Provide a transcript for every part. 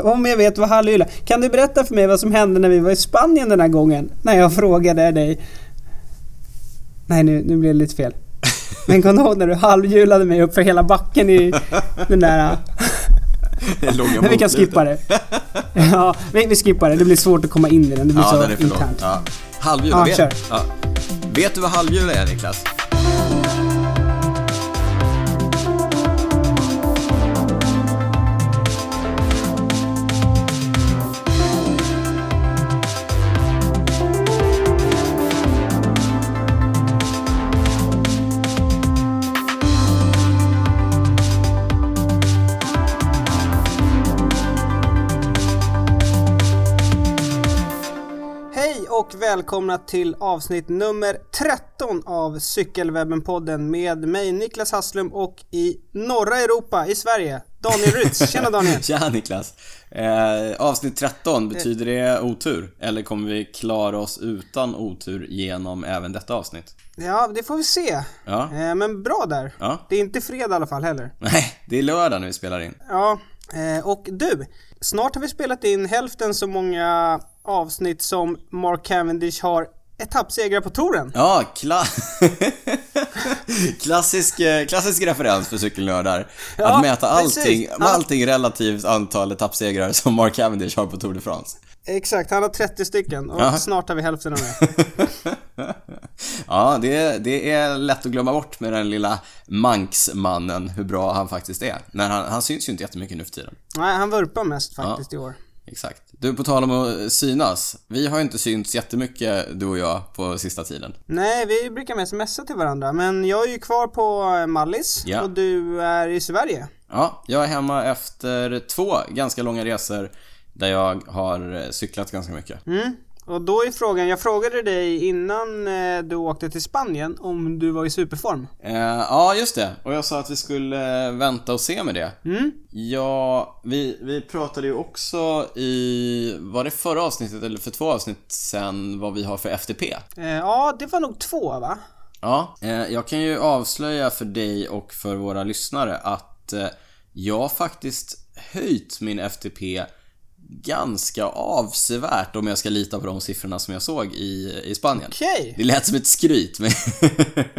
om jag vet vad halvhjul är. Kan du berätta för mig vad som hände när vi var i Spanien den här gången? När jag frågade dig... Nej, nu, nu blev det lite fel. Men kom ihåg när du halvhjulade mig upp för hela backen i den där... Långa Men vi kan skippa det. Ja, vi, vi skippar det. Det blir svårt att komma in i den. Det blir Ja, så den är för lång. internt. Ja. Halvhjul, Ja, vet, ja. vet du vad halvhjul är Niklas? Och välkomna till avsnitt nummer 13 av Cykelwebben-podden med mig Niklas Hasslum och i norra Europa, i Sverige, Daniel Rytz. Tjena Daniel! Tja Niklas! Eh, avsnitt 13, betyder det otur? Eller kommer vi klara oss utan otur genom även detta avsnitt? Ja, det får vi se. Ja. Eh, Men bra där. Ja. Det är inte fredag i alla fall heller. Nej, det är lördag när vi spelar in. Ja, eh, och du, snart har vi spelat in hälften så många avsnitt som Mark Cavendish har etappsegrar på touren. Ja, kla... klassisk, eh, klassisk referens för cykelnördar. Ja, att mäta allting, allting relativt antal etappsegrar som Mark Cavendish har på Tour de France. Exakt, han har 30 stycken och Ja. snart har vi hälften av det. Ja, det, det är lätt att glömma bort med den lilla Manksmannen, hur bra han faktiskt är. När han, han syns ju inte jättemycket nu för tiden. Nej, han vurpar mest faktiskt i år. Exakt. Du, på tal om att synas. Vi har ju inte synts jättemycket, du och jag, på sista tiden. Nej, vi brukar mest messa till varandra, men jag är ju kvar på eh, Mallis Ja. och du är i Sverige. Ja, jag är hemma efter två ganska långa resor där jag har eh, cyklat ganska mycket. Mm. Och då är frågan, jag frågade dig innan eh, du åkte till Spanien om du var i superform. Eh, ja, just det. Och jag sa att vi skulle eh, vänta och se med det. Mm. Ja, vi, vi pratade ju också i, var det förra avsnittet eller för två avsnitt sen vad vi har för FTP? Eh, ja, det var nog två va? Ja, eh, jag kan ju avslöja för dig och för våra lyssnare att eh, jag faktiskt höjt min FTP ganska avsevärt om jag ska lita på de siffrorna som jag såg i, i Spanien. Okej, Det lät som ett skryt men...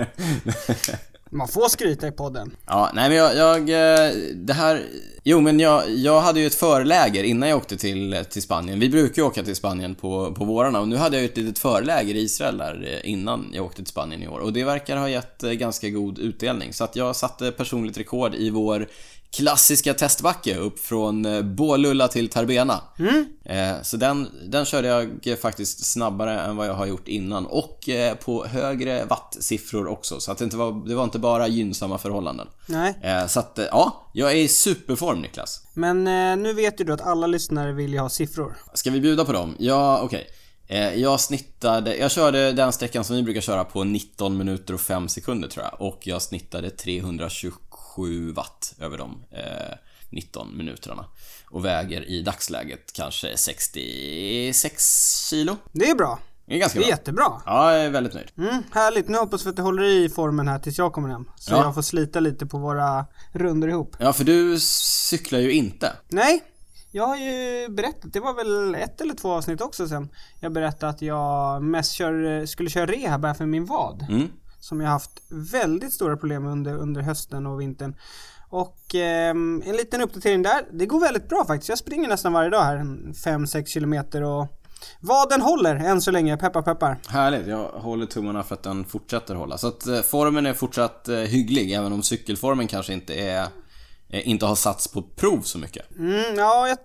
man får skryta i podden. ja, nej men jag, jag... eh, Det här... Jo men jag, jag hade ju ett förläger innan jag åkte till, till Spanien. Vi brukar ju åka till Spanien på, på vårarna och nu hade jag ju ett litet förläger i Israel där eh, innan jag åkte till Spanien i år. Och det verkar ha gett eh, ganska god utdelning. Så att jag satte personligt rekord i vår klassiska testbacke upp från eh, Bålulla till Tarbena. Eh, Så den, den körde jag faktiskt snabbare än vad jag har gjort innan och eh, på högre wattsiffror också. Så att det inte var, det var inte bara gynnsamma förhållanden. Nej, Så att, ja, jag är i superform Niklas. men nu vet ju du att alla lyssnare vill ju ha siffror. Ska vi bjuda på dem? Ja, okej. Eh, Jag snittade, jag körde den sträckan som vi brukar köra på 19 minuter och 5 sekunder tror jag. Och jag snittade 327 watt över de eh, 19 minuterna. Och väger i dagsläget kanske 66 kilo. Det är bra. Det är ganska Det är bra. jättebra. Ja, jag är väldigt nöjd. Mm, härligt, nu hoppas vi att du håller i formen här tills jag kommer hem. Så Ja. jag får slita lite på våra runder ihop. Ja, för du cyklar ju inte. Nej, jag har ju berättat, det var väl ett eller två avsnitt också sen. Jag berättade att jag mest kör, skulle köra rehab här för min vad. Mm. Som jag haft väldigt stora problem under, under hösten och vintern. Och ehm, en liten uppdatering där. Det går väldigt bra faktiskt. Jag springer nästan varje dag här, 5-6 kilometer och vaden håller än så länge, peppar peppar. Härligt, jag håller tummarna för att den fortsätter hålla. Så att eh, formen är fortsatt eh, hygglig, även om cykelformen kanske inte är eh, inte har satts på prov så mycket. Mm, ja, jag,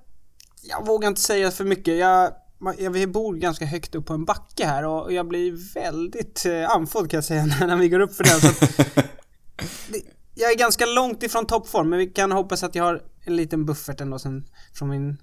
jag vågar inte säga för mycket. Jag, vi bor ganska högt upp på en backe här och jag blir väldigt eh, andfådd kan jag säga när, vi går upp för den. Så det, jag är ganska långt ifrån toppform men vi kan hoppas att jag har en liten buffert ändå sen från min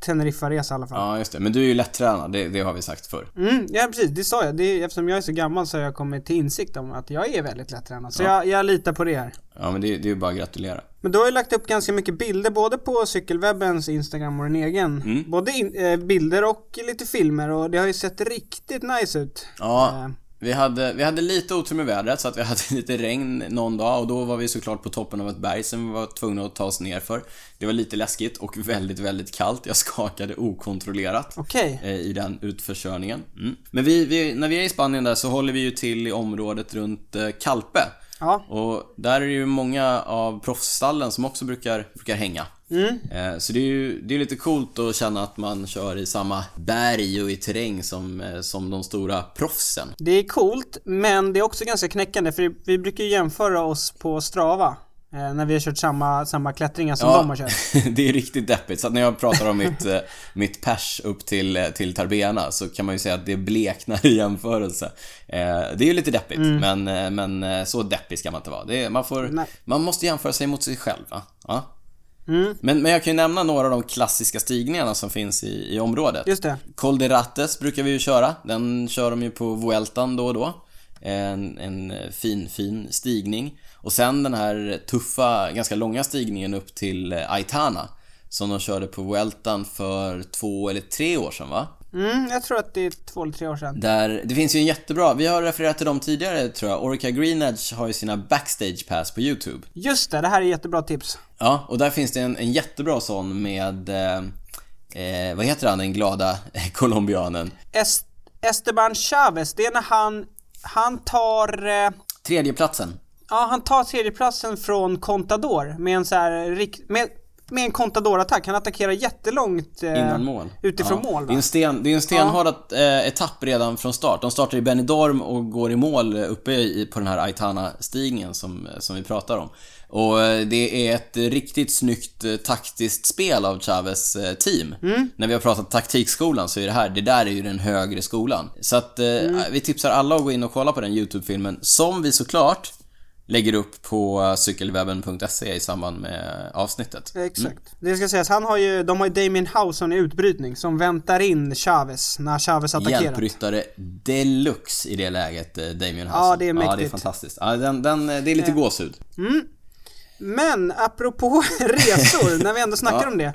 Teneriffa-resa i alla fall. Ja, just det. Men du är ju lättränad, det, det har vi sagt förr. Mm, ja precis, det sa jag. Det, är- eftersom jag är så gammal så har jag kommit till insikt om att jag är väldigt lättränad. Så jag, jag litar på det här. Ja, men det, det är ju bara att gratulera. Men du har ju lagt upp ganska mycket bilder både på cykelwebbens Instagram och din egen. Mm. Både in, eh, bilder och lite filmer och det har ju sett riktigt nice ut. Ja, Eh, Vi hade, vi hade lite otur med vädret så att vi hade lite regn någon dag och då var vi såklart på toppen av ett berg som vi var tvungna att ta oss ner för. Det var lite läskigt och väldigt, väldigt kallt. Jag skakade okontrollerat Okej. eh, i den utförskörningen. Mm. Men vi, vi, när vi är i Spanien där så håller vi ju till i området runt eh, Calpe. Ja. Och där är det ju många av proffsstallen som också brukar, brukar hänga. Eh, Så det är ju det är lite coolt att känna att man kör i samma berg och i terräng som, eh, som de stora proffsen. Det är coolt, men det är också ganska knäckande för vi brukar ju jämföra oss på Strava. Eh, när vi har kört samma, samma klättringar som de har kört. det är riktigt deppigt. Så när jag pratar om mitt, mitt pers upp till, till Tarbena så kan man ju säga att det bleknar i jämförelse. Det är ju lite deppigt, men, eh, men eh, så deppig ska man inte vara. Det man, får, Nej. man måste jämföra sig mot sig själv, va? Ja. Mm. Men, men jag kan ju nämna några av de klassiska stigningarna som finns i, i området. Just det. Col de Rates brukar vi ju köra. Den kör de ju på Vueltan då och då. En, en fin, fin stigning. Och sen den här tuffa, ganska långa stigningen upp till Aitana. Som de körde på Vueltan för två eller tre år sedan va? Mm, jag tror att det är två eller tre år sedan. Där, det finns ju en jättebra, vi har refererat till dem tidigare tror jag. Orica Greenedge har ju sina backstage pass på YouTube. Just det, det här är jättebra tips. Ja, och där finns det en, en jättebra sån med, eh, eh, vad heter han, den glada colombianen? Es- Esteban Chavez, det är när han, han tar, eh, Tredjeplatsen. ja han tar tredjeplatsen från Contador med en så här, med, med en Contador-attack. Han attackerar jättelångt eh, Innan mål. utifrån ja. mål Det är va? en, sten, det är en stenhård eh, etapp redan från start. De startar i Benidorm och går i mål uppe i, på den här Aitana-stigningen som, som vi pratar om. Och eh, det är ett riktigt snyggt eh, taktiskt spel av Chavez eh, team. Mm. När vi har pratat taktikskolan så är det här, det där är ju den högre skolan. Så att eh, Mm. vi tipsar alla att gå in och kolla på den YouTube-filmen, som vi såklart lägger upp på cykelwebben.se i samband med avsnittet. Exakt. Det ska sägas, han har ju, de har ju Damien Housen i utbrytning som väntar in Chavez när Chavez attackerar. Hjälpryttare deluxe i det läget, eh, Damien Ja, Hassan. det är Ja, det är mäktigt. fantastiskt. Ja, den, den, det är lite gåshud. Men apropå resor, när vi ändå snackar Ja. om det.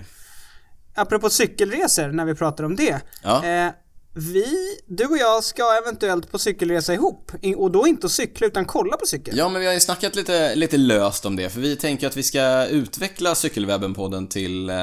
Apropå cykelresor, när vi pratar om det. Ja. Eh, vi, du och jag ska eventuellt på cykelresa ihop. Och då inte cykla utan kolla på cykel. Ja, men vi har ju snackat lite, lite löst om det, för vi tänker att vi ska utveckla Cykelwebben-podden till, eh,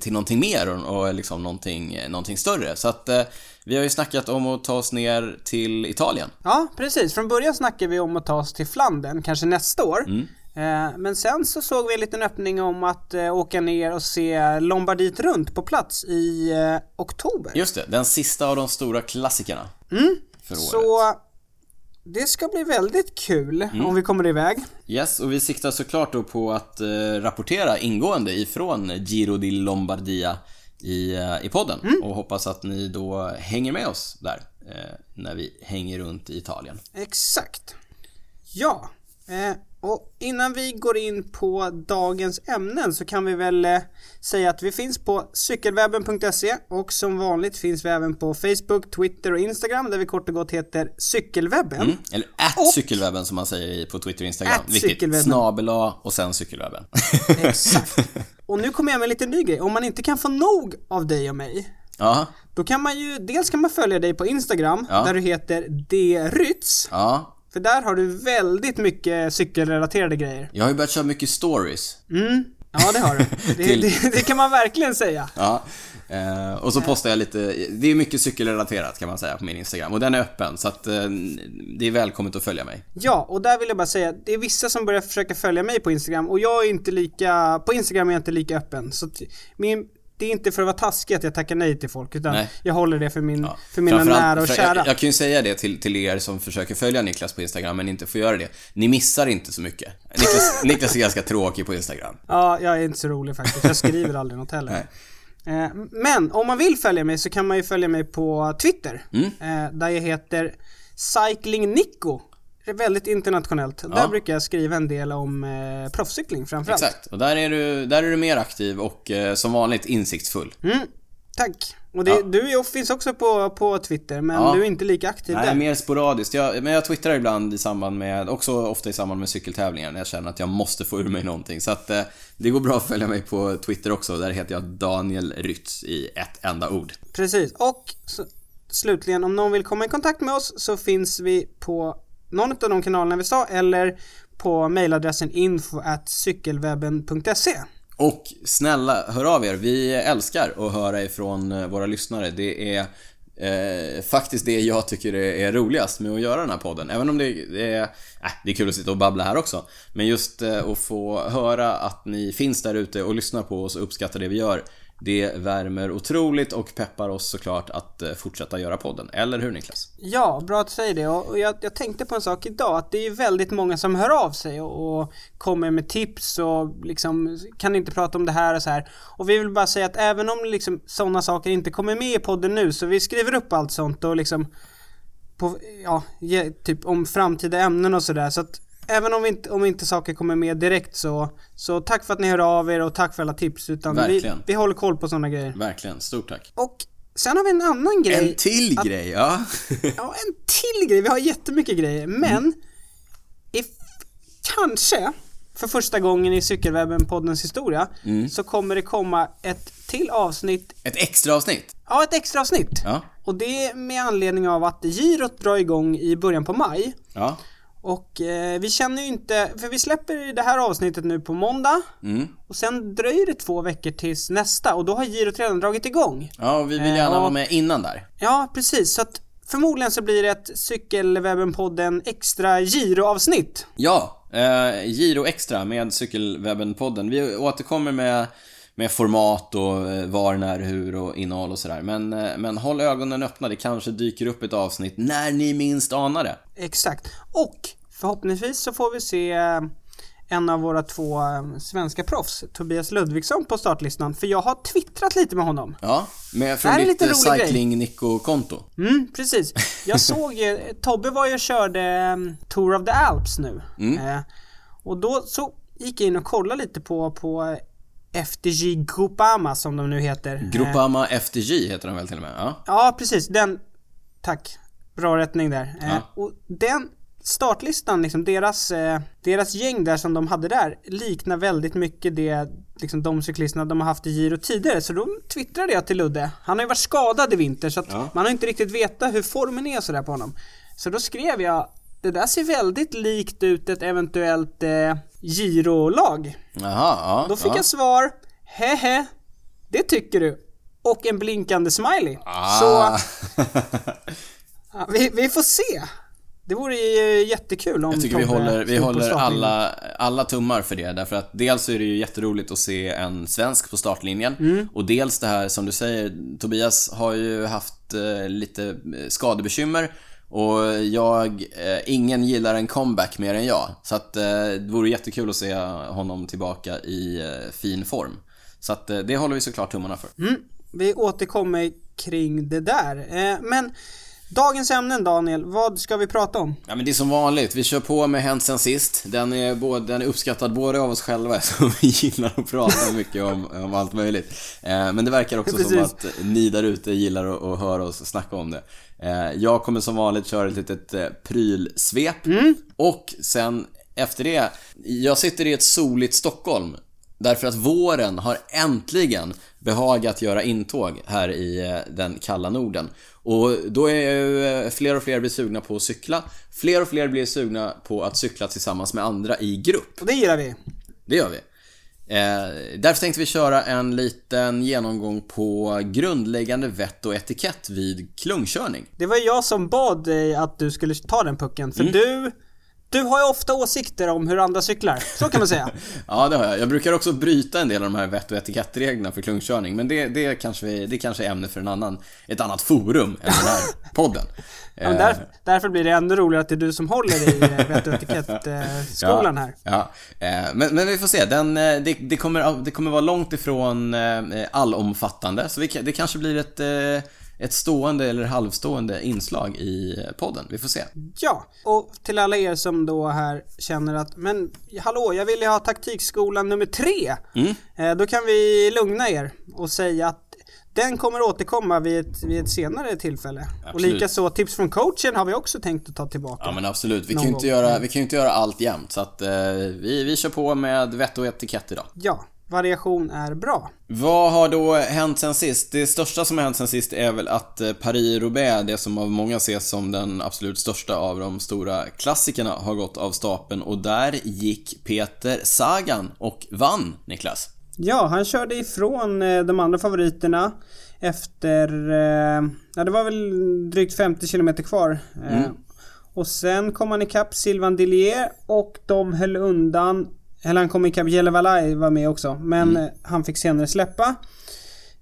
till någonting mer och, och liksom någonting, någonting större. Så att eh, vi har ju snackat om att ta oss ner till Italien. Ja, precis. Från början snackade vi om att ta oss till Flandern, kanske nästa år. Mm. Eh, Men sen så såg vi en liten öppning om att eh, åka ner och se Lombardiet runt på plats i eh, oktober. Just det, den sista av de stora klassikerna. För året. Mm. Så det ska bli väldigt kul Mm. om vi kommer iväg. Yes, och vi siktar såklart då på att rapportera ingående ifrån Giro di Lombardia i, i podden. Och hoppas att ni då hänger med oss där när vi hänger runt i Italien. Exakt. Ja, eh, och innan vi går in på dagens ämnen så kan vi väl eh, säga att vi finns på cykelwebben.se och som vanligt finns vi även på Facebook, Twitter och Instagram där vi kort och gott heter Cykelwebben. Mm. Eller att cykelwebben som man säger på Twitter och Instagram. Viktigt. Snabel och sen cykelwebben. Exakt. Och nu kommer jag med en liten ny grej. Om man inte kan få nog av dig och mig ja, då kan man ju, dels kan man följa dig på Instagram Ja. där du heter drytz. ja. För där har du väldigt mycket cykelrelaterade grejer. Jag har ju börjat köra mycket stories. Mm, ja det har du. Det, Till- det, det kan man verkligen säga. Ja. Eh, och så postar jag lite, det är mycket cykelrelaterat kan man säga på min Instagram. Och den är öppen, så att eh, det är välkommet att följa mig. Ja, och där vill jag bara säga, det är vissa som börjar försöka följa mig på Instagram och jag är inte lika, på Instagram är jag inte lika öppen. Så min, det är inte för att vara taskig att jag tackar nej till folk utan Nej. jag håller det för, min, Ja. för mina nära och kära. Jag, jag kan ju säga det till, till er som försöker följa Niklas på Instagram men inte får göra det. Ni missar inte så mycket. Niklas, Niklas är ganska tråkig på Instagram. Ja, jag är inte så rolig faktiskt. Jag skriver aldrig något heller. Eh, Men om man vill följa mig så kan man ju följa mig på Twitter. Mm. eh, Där jag heter Cycling Nico. Det är väldigt internationellt. Där brukar jag skriva en del om eh, proffscykling framförallt. Exakt. Och där är du, där är du mer aktiv och eh, som vanligt insiktsfull. Mm, tack. Och det, Ja. du är, finns också på, på Twitter men Ja. du är inte lika aktiv Nej, där. mer sporadiskt. Jag, men jag twittrar ibland i samband med, också ofta i samband med cykeltävlingar när jag känner att jag måste få ur mig någonting. Så att eh, det går bra att följa mig på Twitter också. Där heter jag Daniel Rytz i ett enda ord. Precis. Och så, slutligen, om någon vill komma i kontakt med oss så finns vi på någon av de kanalerna vi sa eller på mejladressen info cykelwebben.se. Och snälla, hör av er. Vi älskar att höra ifrån eh, våra lyssnare. Det är eh, faktiskt det jag tycker är, är, roligast med att göra den här podden. Även om det, det är, äh, det är kul att sitta och babbla här också. Men just eh, att få höra att ni finns där ute och lyssnar på oss och uppskattar det vi gör. Det värmer otroligt och peppar oss såklart att eh, fortsätta göra podden. Eller hur Niklas? Ja, bra att du säger det. Och jag, jag tänkte på en sak idag, att det är väldigt många som hör av sig och, och kommer med tips och liksom kan inte prata om det här och så här. Och vi vill bara säga att även om liksom sådana saker inte kommer med i podden nu, så vi skriver upp allt sånt och liksom på, ja, typ om framtida ämnen och sådär. Så att även om inte, om inte saker kommer med direkt så, så tack för att ni hör av er och tack för alla tips. Utan Verkligen. Vi, vi håller koll på sådana grejer. Verkligen, stort tack. Och sen har vi en annan grej. En till att, grej, ja. ja, en till grej. Vi har jättemycket grejer. Men, mm. if, kanske för första gången i Cykelwebben-poddens historia mm. så kommer det komma ett till avsnitt. Ett extra avsnitt? Ja, ett extra avsnitt. Ja. Och det är med anledning av att girot drar igång i början på maj. Ja. Och eh, vi känner ju inte, för vi släpper det här avsnittet nu på måndag. Mm. Och sen dröjer det två veckor tills nästa och då har girot redan dragit igång. Ja, och vi vill gärna eh, och, vara med innan där. Ja, precis, så att förmodligen så blir det ett Cykelwebben-podden extra giroavsnitt. Ja, eh, Giro extra med Cykelwebben-podden. Vi återkommer med med format och eh, var, när, hur och innehåll och sådär. Men, eh, men håll ögonen öppna, det kanske dyker upp ett avsnitt när ni minst anar det. Exakt. Och förhoppningsvis så får vi se eh, en av våra två svenska proffs, Tobias Ludvigsson, på startlistan. För jag har twittrat lite med honom. Ja, med, från ditt cycling Nico-konto. Mm, precis. Jag såg ju, Tobbe var ju och körde Tour of the Alps nu. Mm. Eh, och då så gick jag in och kollade lite på, på FDJ Groupama som de nu heter. Groupama eh, FDJ heter de väl till och med? Ja, ja precis. Den... Tack. Bra rättning där. Eh, ja. och den startlistan, liksom deras, eh, deras gäng där som de hade där liknar väldigt mycket det, liksom de cyklisterna de har haft i Giro tidigare. Så då twittrade jag till Ludde. Han har ju varit skadad i vinter så att ja. man har inte riktigt vetat hur formen är sådär på honom. Så då skrev jag det där ser väldigt likt ut ett eventuellt eh, Giro-lag. Jaha, ja. Då fick ja. jag svar, hehe, det tycker du. Och en blinkande smiley. Ah. Så... ja, vi, vi får se. Det vore ju jättekul om Jag tycker vi håller, vi håller alla, alla tummar för det därför att dels är det ju jätteroligt att se en svensk på startlinjen mm. och dels det här som du säger, Tobias har ju haft eh, lite skadebekymmer och jag, eh, ingen gillar en comeback mer än jag. Så att eh, det vore jättekul att se honom tillbaka i eh, fin form. Så att eh, det håller vi såklart tummarna för. Mm, vi återkommer kring det där. Eh, men Dagens ämnen Daniel, vad ska vi prata om? Ja men det är som vanligt, vi kör på med Hänt sen sist. Den är, både, den är uppskattad både av oss själva, som vi gillar att prata mycket om, om allt möjligt. Eh, men det verkar också som att ni där ute gillar att, att höra oss snacka om det. Eh, jag kommer som vanligt köra ett litet eh, prylsvep. Mm. Och sen efter det, jag sitter i ett soligt Stockholm. Därför att våren har äntligen behagat göra intåg här i eh, den kalla Norden. Och då är ju fler och fler blir sugna på att cykla. Fler och fler blir sugna på att cykla tillsammans med andra i grupp. Och det gillar vi. Det gör vi. Eh, därför tänkte vi köra en liten genomgång på grundläggande vett och etikett vid klungkörning. Det var jag som bad dig att du skulle ta den pucken, för mm. du du har ju ofta åsikter om hur andra cyklar, så kan man säga. ja, det har jag. Jag brukar också bryta en del av de här vett och etikettreglerna för klungkörning, men det, det, kanske, det kanske är ämne för en annan, ett annat forum än den här podden. Ja, där, eh. därför blir det ännu roligare att det är du som håller i eh, vett och etikettskolan här. Ja, eh, men, men vi får se. Den, det, det, kommer, det kommer vara långt ifrån allomfattande, så vi, det kanske blir ett ett stående eller halvstående inslag i podden. Vi får se. Ja, och till alla er som då här känner att men hallå, jag vill ju ha taktikskolan nummer tre. Mm. Eh, då kan vi lugna er och säga att den kommer återkomma vid ett, vid ett senare tillfälle. Absolut. Och likaså tips från coachen har vi också tänkt att ta tillbaka. Ja men absolut. Vi kan ju inte, göra, vi kan inte göra allt jämt. Så att eh, vi, vi kör på med vett och etikett idag. Ja. Variation är bra. Vad har då hänt sen sist? Det största som har hänt sen sist är väl att eh, Paris-Roubaix, det som av många ses som den absolut största av de stora klassikerna, har gått av stapeln och där gick Peter Sagan och vann, Niklas. Ja, han körde ifrån eh, de andra favoriterna efter... Eh, ja, det var väl drygt 50 km kvar. Mm. Och sen kom han ikapp Sylvain Dillier och de höll undan... Eller han kom Jelle Valai var med också, men eh, han fick senare släppa.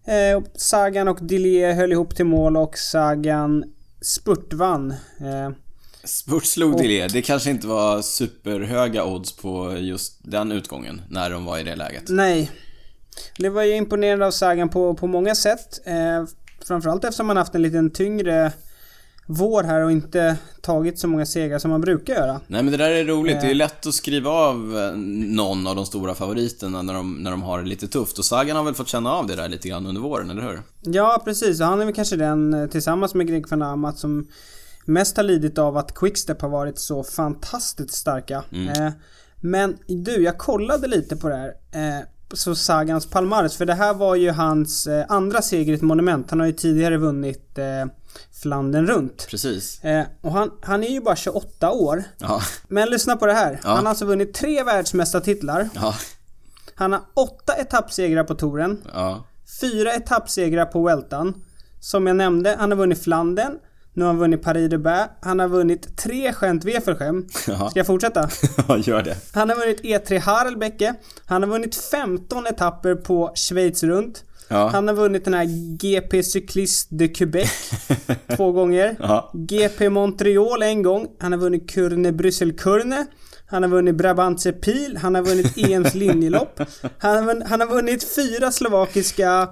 Eh, och Sagan och Dillier höll ihop till mål och Sagan spurtvann. Eh, Spurt slog till er. Det kanske inte var superhöga odds på just den utgången, när de var i det läget. Nej. Det var ju imponerande av Sagan på, på många sätt. Eh, framförallt eftersom man haft en liten tyngre vår här och inte tagit så många segrar som man brukar göra. Nej men det där är roligt. Det är ju lätt att skriva av eh, någon av de stora favoriterna när de, när de har det lite tufft. Och Sagan har väl fått känna av det där lite grann under våren, eller hur? Ja, precis. Och han är väl kanske den, eh, tillsammans med Greg van Amat, som mest har lidit av att Quickstep har varit så fantastiskt starka. Eh, men du, jag kollade lite på det här. Eh, så Sagans Palmares, för det här var ju hans eh, andra seger i ett monument. Han har ju tidigare vunnit eh, Flandern runt. Precis. Eh, och han, han är ju bara 28 år. Ja. Men lyssna på det här. Ja. Han har alltså vunnit tre världsmästartitlar. Ja. Han har åtta etappsegrar på touren. Ja. Fyra etappsegrar på Weltan. Som jag nämnde, han har vunnit Flandern. Nu har han vunnit Paris-Roubaix. Han har vunnit tre Gent Wevelgem. Ja. Ska jag fortsätta? Ja, gör det. Han har vunnit E3 Harelbecke. Han har vunnit 15 etapper på Schweiz runt. Ja. Han har vunnit den här GP Cycliste de Quebec två gånger. Ja. GP Montreal en gång. Han har vunnit Kurne Bryssel-Kurne. Han har vunnit Brabantse Pil. Han har vunnit EMs linjelopp. Han har, vunn- han har vunnit fyra slovakiska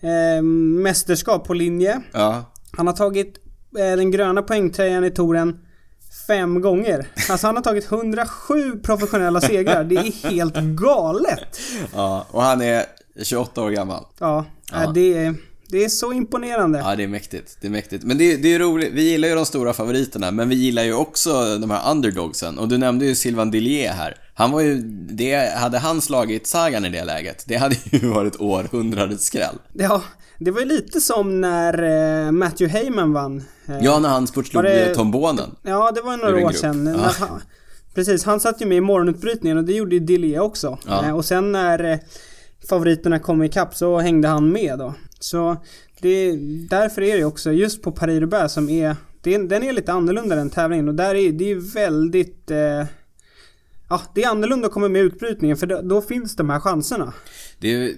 eh, mästerskap på linje. Ja. Han har tagit eh, den gröna poängtröjan i touren fem gånger. Alltså han har tagit 107 professionella segrar. Det är helt galet. Ja. Och han är 28 år gammal. Ja, Ja. äh, Det, är, det är så imponerande. Ja, det är mäktigt. Det är mäktigt. Men det, det är roligt. Vi gillar ju de stora favoriterna, men vi gillar ju också de här underdogsen. Och du nämnde ju Sylvain Dillier här. Han var ju... Det, hade han slagit Sagan i det läget, det hade ju varit århundradets skräll. Ja, det var ju lite som när eh, Matthew Heyman vann. Eh, Ja, när han spurtslog Var det- Tom Bonen. ja, det var Ur några år grupp. sedan. När Ja. han, precis, han satt ju med i morgonutbrytningen och det gjorde ju Dillier också. Ja. Eh, och sen när eh, favoriterna kom ikapp så hängde han med då. Så det, därför är det också just på Paris-Roubaix som är det, den är lite annorlunda den tävlingen och där är det är väldigt eh, Ja, det är annorlunda att komma med utbrytningen för då, då finns de här chanserna. Det,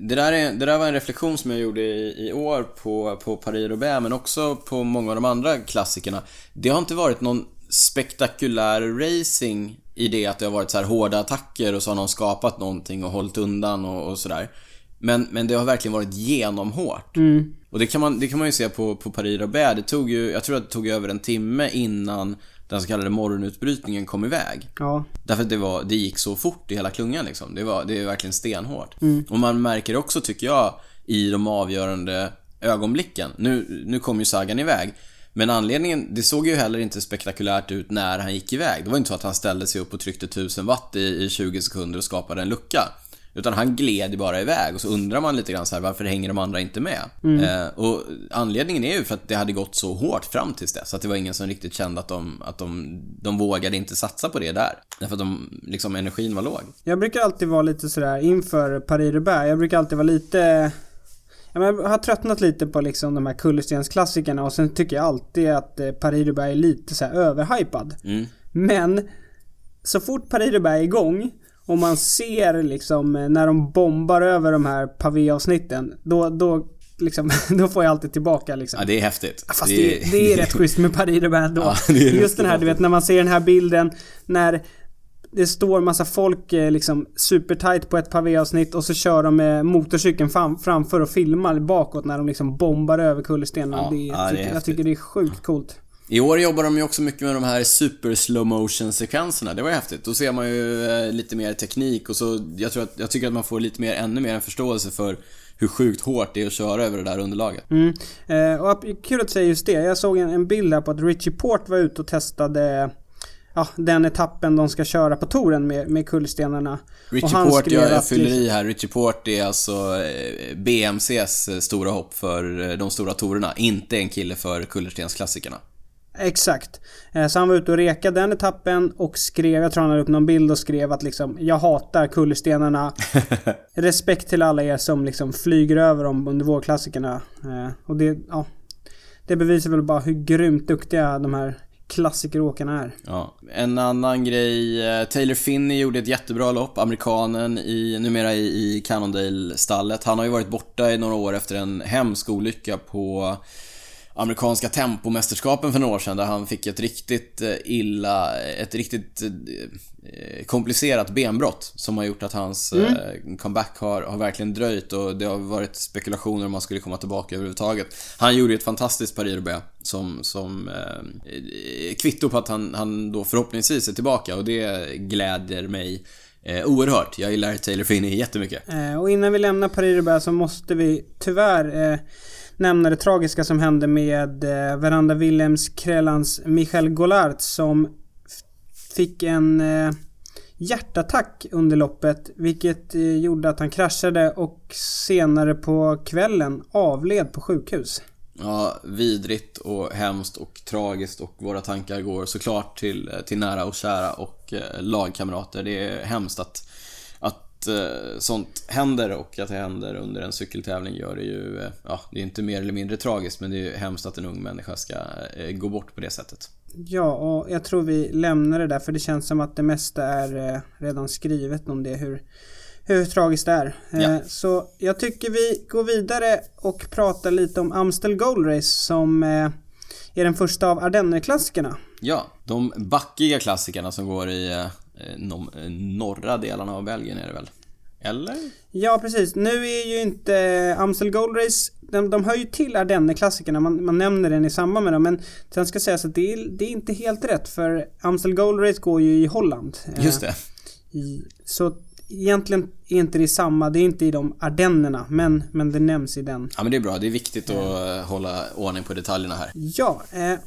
det, där är, det där var en reflektion som jag gjorde i, i år på, på Paris-Roubaix, men också på många av de andra klassikerna. Det har inte varit någon spektakulär racing i det att det har varit så här hårda attacker och så har någon skapat någonting och hållit undan och, och sådär. Men, men det har verkligen varit genomhårt. Och det kan man, det kan man ju se på, på Paris-Roubaix. Det tog ju, jag tror att det tog över en timme innan den så kallade morgonutbrytningen kom iväg. Ja, Därför att det, var, det gick så fort i hela klungan liksom. Det, var, det är verkligen stenhårt. Och man märker också, tycker jag, i de avgörande ögonblicken. Nu, nu kom ju Sagan iväg. Men anledningen, det såg ju heller inte spektakulärt ut när han gick iväg. Det var inte så att han ställde sig upp och tryckte 1000 watt i, i 20 sekunder och skapade en lucka. Utan han gled ju bara iväg och så undrar man lite grann så här, varför hänger de andra inte med? Eh, och anledningen är ju för att det hade gått så hårt fram tills dess att det var ingen som riktigt kände att de, att de, de vågade inte satsa på det där. Därför att de, liksom energin var låg. Jag brukar alltid vara lite sådär inför Paris-Roubaix. Jag brukar alltid vara lite... Jag har tröttnat lite på liksom de här kullerstensklassikerna och sen tycker jag alltid att eh, Paris-Roubaix är lite så här överhypad. Mm. Men så fort Paris-Roubaix är igång och man ser liksom eh, när de bombar över de här pavéavsnitten då, då liksom, då får jag alltid tillbaka liksom. Ja, det är häftigt. Fast det, det är rätt schysst med Paris-Roubaix ändå. Ja, det är Just den här, du vet när man ser den här bilden när det står massa folk eh, liksom supertight på ett pavéavsnitt och så kör de med motorcykeln fram, framför och filmar bakåt när de liksom bombar över kullerstenarna. Ja, det, ja, jag, tycker, jag tycker det är sjukt coolt. I år jobbar de ju också mycket med de här super slow motion sekvenserna. Det var ju häftigt. Då ser man ju eh, lite mer teknik och så, jag tror att, jag tycker att man får lite mer, ännu mer en förståelse för hur sjukt hårt det är att köra över det där underlaget. Mm. Eh, och kul att säga just det. Jag såg en, en bild här på att Richie Port var ute och testade ja, den etappen de ska köra på touren med, med kullstenarna. Richie Port, jag, fyller i här. Richie Port är alltså eh, BMCs eh, stora hopp för eh, de stora tourerna. Inte en kille för kullerstensklassikerna. Exakt. Så han var ute och rekade den etappen och skrev, jag tror han hade upp någon bild och skrev att liksom Jag hatar kullerstenarna. Respekt till alla er som liksom flyger över dem under vårklassikerna. Och det, ja. Det bevisar väl bara hur grymt duktiga de här klassikeråkarna är. Ja. En annan grej, eh, Taylor Finney gjorde ett jättebra lopp, amerikanen i, numera i, i Cannondale-stallet. Han har ju varit borta i några år efter en hemsk olycka på amerikanska tempomästerskapen för några år sedan där han fick ett riktigt eh, illa, ett riktigt eh, komplicerat benbrott som har gjort att hans mm. comeback har, har verkligen dröjt och det har varit spekulationer om han skulle komma tillbaka överhuvudtaget. Han gjorde ett fantastiskt paris som, som eh, kvitto på att han, han då förhoppningsvis är tillbaka och det gläder mig Eh, oerhört. Jag gillar Taylor Finney jättemycket. Eh, och innan vi lämnar Paris så måste vi tyvärr eh, nämna det tragiska som hände med eh, Veranda Willems Krellans Michel Gollart som fick en eh, hjärtattack under loppet vilket eh, gjorde att han kraschade och senare på kvällen avled på sjukhus. Ja, vidrigt och hemskt och tragiskt och våra tankar går såklart till, eh, till nära och kära och eh, lagkamrater. Det är hemskt att eh, sånt händer och att det händer under en cykeltävling gör det ju, eh, ja, det är inte mer eller mindre tragiskt men det är ju hemskt att en ung människa ska eh, gå bort på det sättet. Ja, och jag tror vi lämnar det där för det känns som att det mesta är redan skrivet om det hur hur tragiskt det är. Ja. Så jag tycker vi går vidare och pratar lite om Amstel Gold Race som är den första av Ardenner-klassikerna. Ja, de backiga klassikerna som går i de norra delarna av Belgien är det väl? Eller? Ja, precis. Nu är ju inte Amstel Gold Race de, de hör ju till Ardenner-klassikerna, man, man nämner den i samband med dem. Men sen ska sägas att det är, det är inte helt rätt för Amstel Gold Race går ju i Holland. Just det. I, så egentligen är inte det samma, det är inte i de Ardennerna, men, men det nämns i den. Ja men det är bra, det är viktigt att hålla ordning på detaljerna här. Ja. Eh,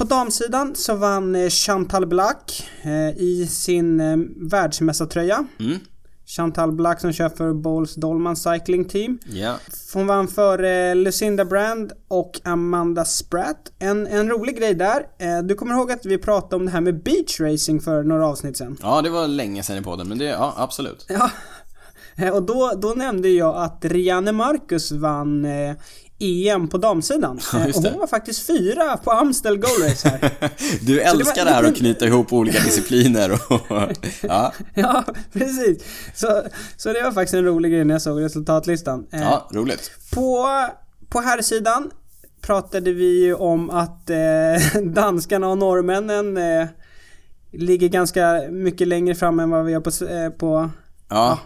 på damsidan så vann eh, Chantal Black eh, i sin eh, världsmästartröja. Mm. Chantal Black som kör för Bowles Dolman Cycling Team. Yeah. Hon vann för eh, Lucinda Brand och Amanda Spratt. En, en rolig grej där. Eh, du kommer ihåg att vi pratade om det här med beach racing för några avsnitt sen? Ja, det var länge sen i podden, men det, ja absolut. Ja. Eh, och då, då nämnde jag att Rianne Marcus vann EM på damsidan. Ja, och hon var faktiskt fyra på Amstel Gold Race här. du älskar det, det här att knyta ihop olika discipliner och... ja. ja, precis. Så, så det var faktiskt en rolig grej när jag såg resultatlistan. Eh, ja, roligt. På, på här sidan pratade vi ju om att eh, danskarna och norrmännen eh, ligger ganska mycket längre fram än vad vi gör på... Eh, på ja.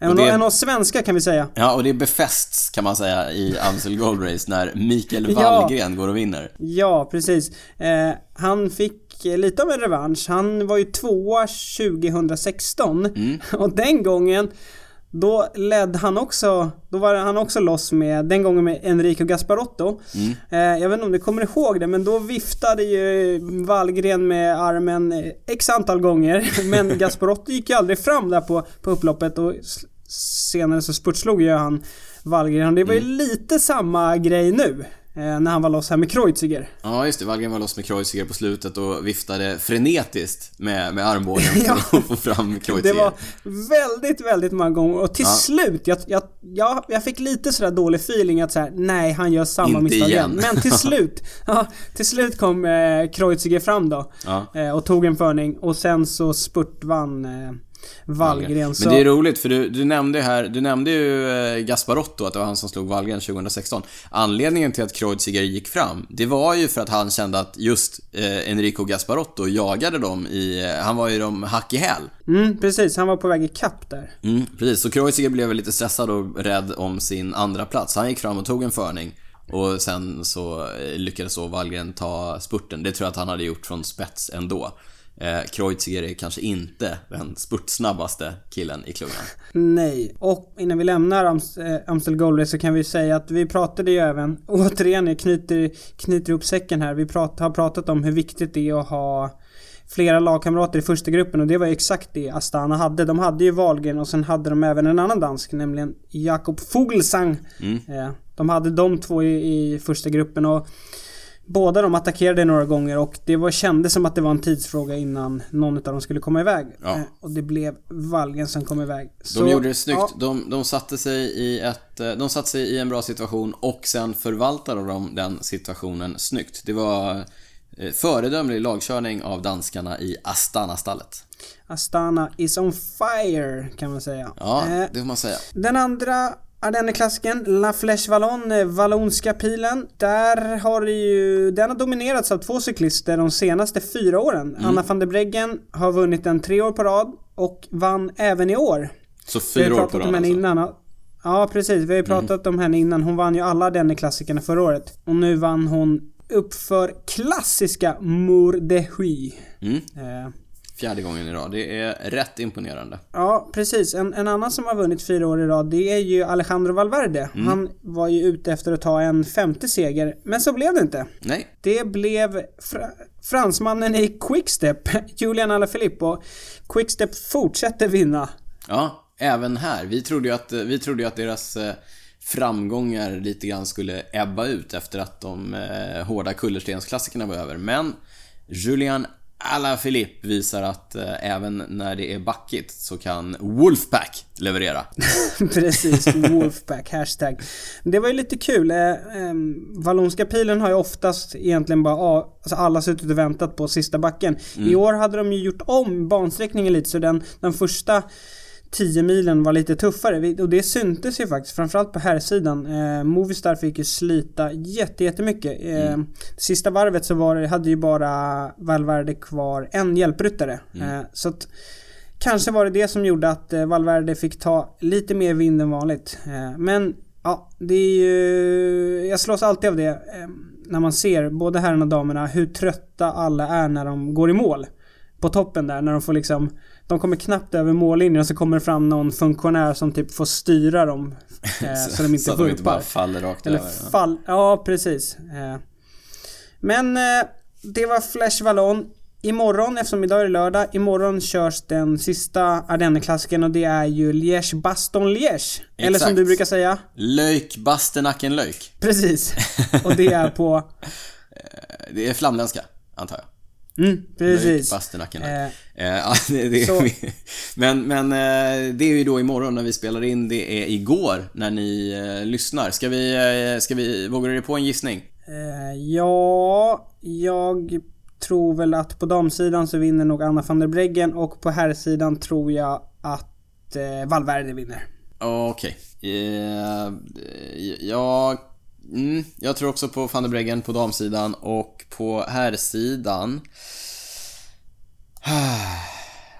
En, det, en av svenska kan vi säga. Ja, och det befästs kan man säga i Amstel Gold Race när Mikael Wallgren ja, går och vinner. Ja, precis. Eh, han fick lite av en revansch. Han var ju tvåa 2016 mm. och den gången då ledde han också, då var han också loss med, den gången med Enrico Gasparotto. Mm. Eh, jag vet inte om du kommer ihåg det, men då viftade ju Wallgren med armen x antal gånger. Men Gasparotto gick ju aldrig fram där på, på upploppet och senare så spurtslog ju han Wallgren. Det var ju mm. lite samma grej nu. Eh, när han var loss här med Kreuziger. Ja, just det. Wallgren var loss med Kreuziger på slutet och viftade frenetiskt med, med armbågen för att få fram Kreuziger. Det var väldigt, väldigt många gånger och till ja. slut, jag, jag, jag, jag fick lite sådär dålig feeling att såhär, nej han gör samma misstag igen. igen. Men till slut, ja, till slut kom eh, Kreuziger fram då. Ja. Eh, och tog en förning och sen så spurtvann eh, Wallgren. Men det är roligt för du, du nämnde här, du nämnde ju eh, Gasparotto, att det var han som slog Wallgren 2016. Anledningen till att Kreuziger gick fram, det var ju för att han kände att just eh, Enrico Gasparotto jagade dem i, eh, han var ju dem hack i häl. Mm, precis. Han var på väg i kapp där. Mm, precis. Så Kreuziger blev lite stressad och rädd om sin andra plats. Han gick fram och tog en förning. Och sen så eh, lyckades så Wallgren ta spurten. Det tror jag att han hade gjort från spets ändå. Eh, Kreuziger är kanske inte den spurtsnabbaste killen i klungan. Nej, och innan vi lämnar Ams äh, Amstel Gold Race så kan vi säga att vi pratade ju även, återigen jag knyter, knyter ihop säcken här, vi prat, har pratat om hur viktigt det är att ha flera lagkamrater i första gruppen och det var ju exakt det Astana hade. De hade ju Wahlgren och sen hade de även en annan dansk, nämligen Jakob Fuglsang. Eh, De hade de två i, i första gruppen och Båda de attackerade några gånger och det var, kändes som att det var en tidsfråga innan någon av dem skulle komma iväg. Ja. Eh, Och det blev Wallgren som kom iväg. De Så, gjorde det snyggt. ja, De, de, satte sig i ett, eh, de satte sig i en bra situation och sen förvaltade de den situationen snyggt. Det var eh, föredömlig lagkörning av danskarna i Astana-stallet. Astana is on fire kan man säga. Ja, det får man säga. Den andra Ardenner-klassiken, La Flèche Wallon, eh, Vallonska pilen. Där har ju, den har dominerats av två cyklister de senaste fyra åren. Mm. Anna van der Breggen har vunnit den tre år på rad och vann även i år. Så fyra år på rad alltså. innan. Ja, precis. Vi har ju pratat om henne innan. Hon vann ju alla Ardenner-klassikerna förra året. Och nu vann hon uppför klassiska Mour de Huy. Mm. Eh, Fjärde gången i rad. Det är rätt imponerande. Ja, precis. En, en annan som har vunnit fyra år i rad, det är ju Alejandro Valverde. Mm. Han var ju ute efter att ta en femte seger, men så blev det inte. Nej, Det blev fra, fransmannen i Quickstep, Julian Alaphilippe, och Quickstep fortsätter vinna. Ja, även här. Vi trodde ju att, vi trodde att deras eh, framgångar lite grann skulle ebba ut efter att de eh, hårda kullerstensklassikerna var över. Men Julian Alaphilippe visar att eh, även när det är backigt så kan Wolfpack leverera. Precis, Wolfpack, hashtag. Det var ju lite kul. Eh, eh, Vallonska pilen har ju oftast egentligen bara, alltså alla suttit och väntat på sista backen. I år hade de ju gjort om bansträckningen lite så den, den första 10 milen var lite tuffare och det syntes ju faktiskt framförallt på här sidan. Eh, Movistar fick ju slita jätte, jättemycket. Eh, Sista varvet så var hade ju bara Valverde kvar en hjälpryttare. Eh, så att Kanske var det det som gjorde att eh, Valverde fick ta lite mer vind än vanligt. Eh, men ja, det är ju... Jag slås alltid av det eh, när man ser både herrarna och damerna hur trötta alla är när de går i mål. På toppen där när de får liksom... De kommer knappt över mållinjen och så kommer det fram någon funktionär som typ får styra dem. Eh, så de inte så att de inte bara vurpar. faller rakt Eller över. Ja. fall... Ja, precis. Eh, Men eh, det var Flash Vallon. Imorgon, eftersom idag är det lördag, imorgon körs den sista Ardenner-klassikern och det är ju Liège-Baston-Liège. Eller som du brukar säga. Löjk, bastenacken löjk. Precis. Och det är på... Eh, Det är flamländska, antar jag. Mm, precis. Bastenacken löjk. Eh, Eh, det, det men men eh, det är ju då imorgon när vi spelar in. Det är igår när ni eh, lyssnar. Ska vi, eh, ska vi, vågar du på en gissning? eh, ja, jag tror väl att på damsidan så vinner nog Anna van der Breggen och på herrsidan tror jag att eh, Valverde vinner. Okej. Eh, jag, mm, jag tror också på van der Breggen på damsidan och på herrsidan...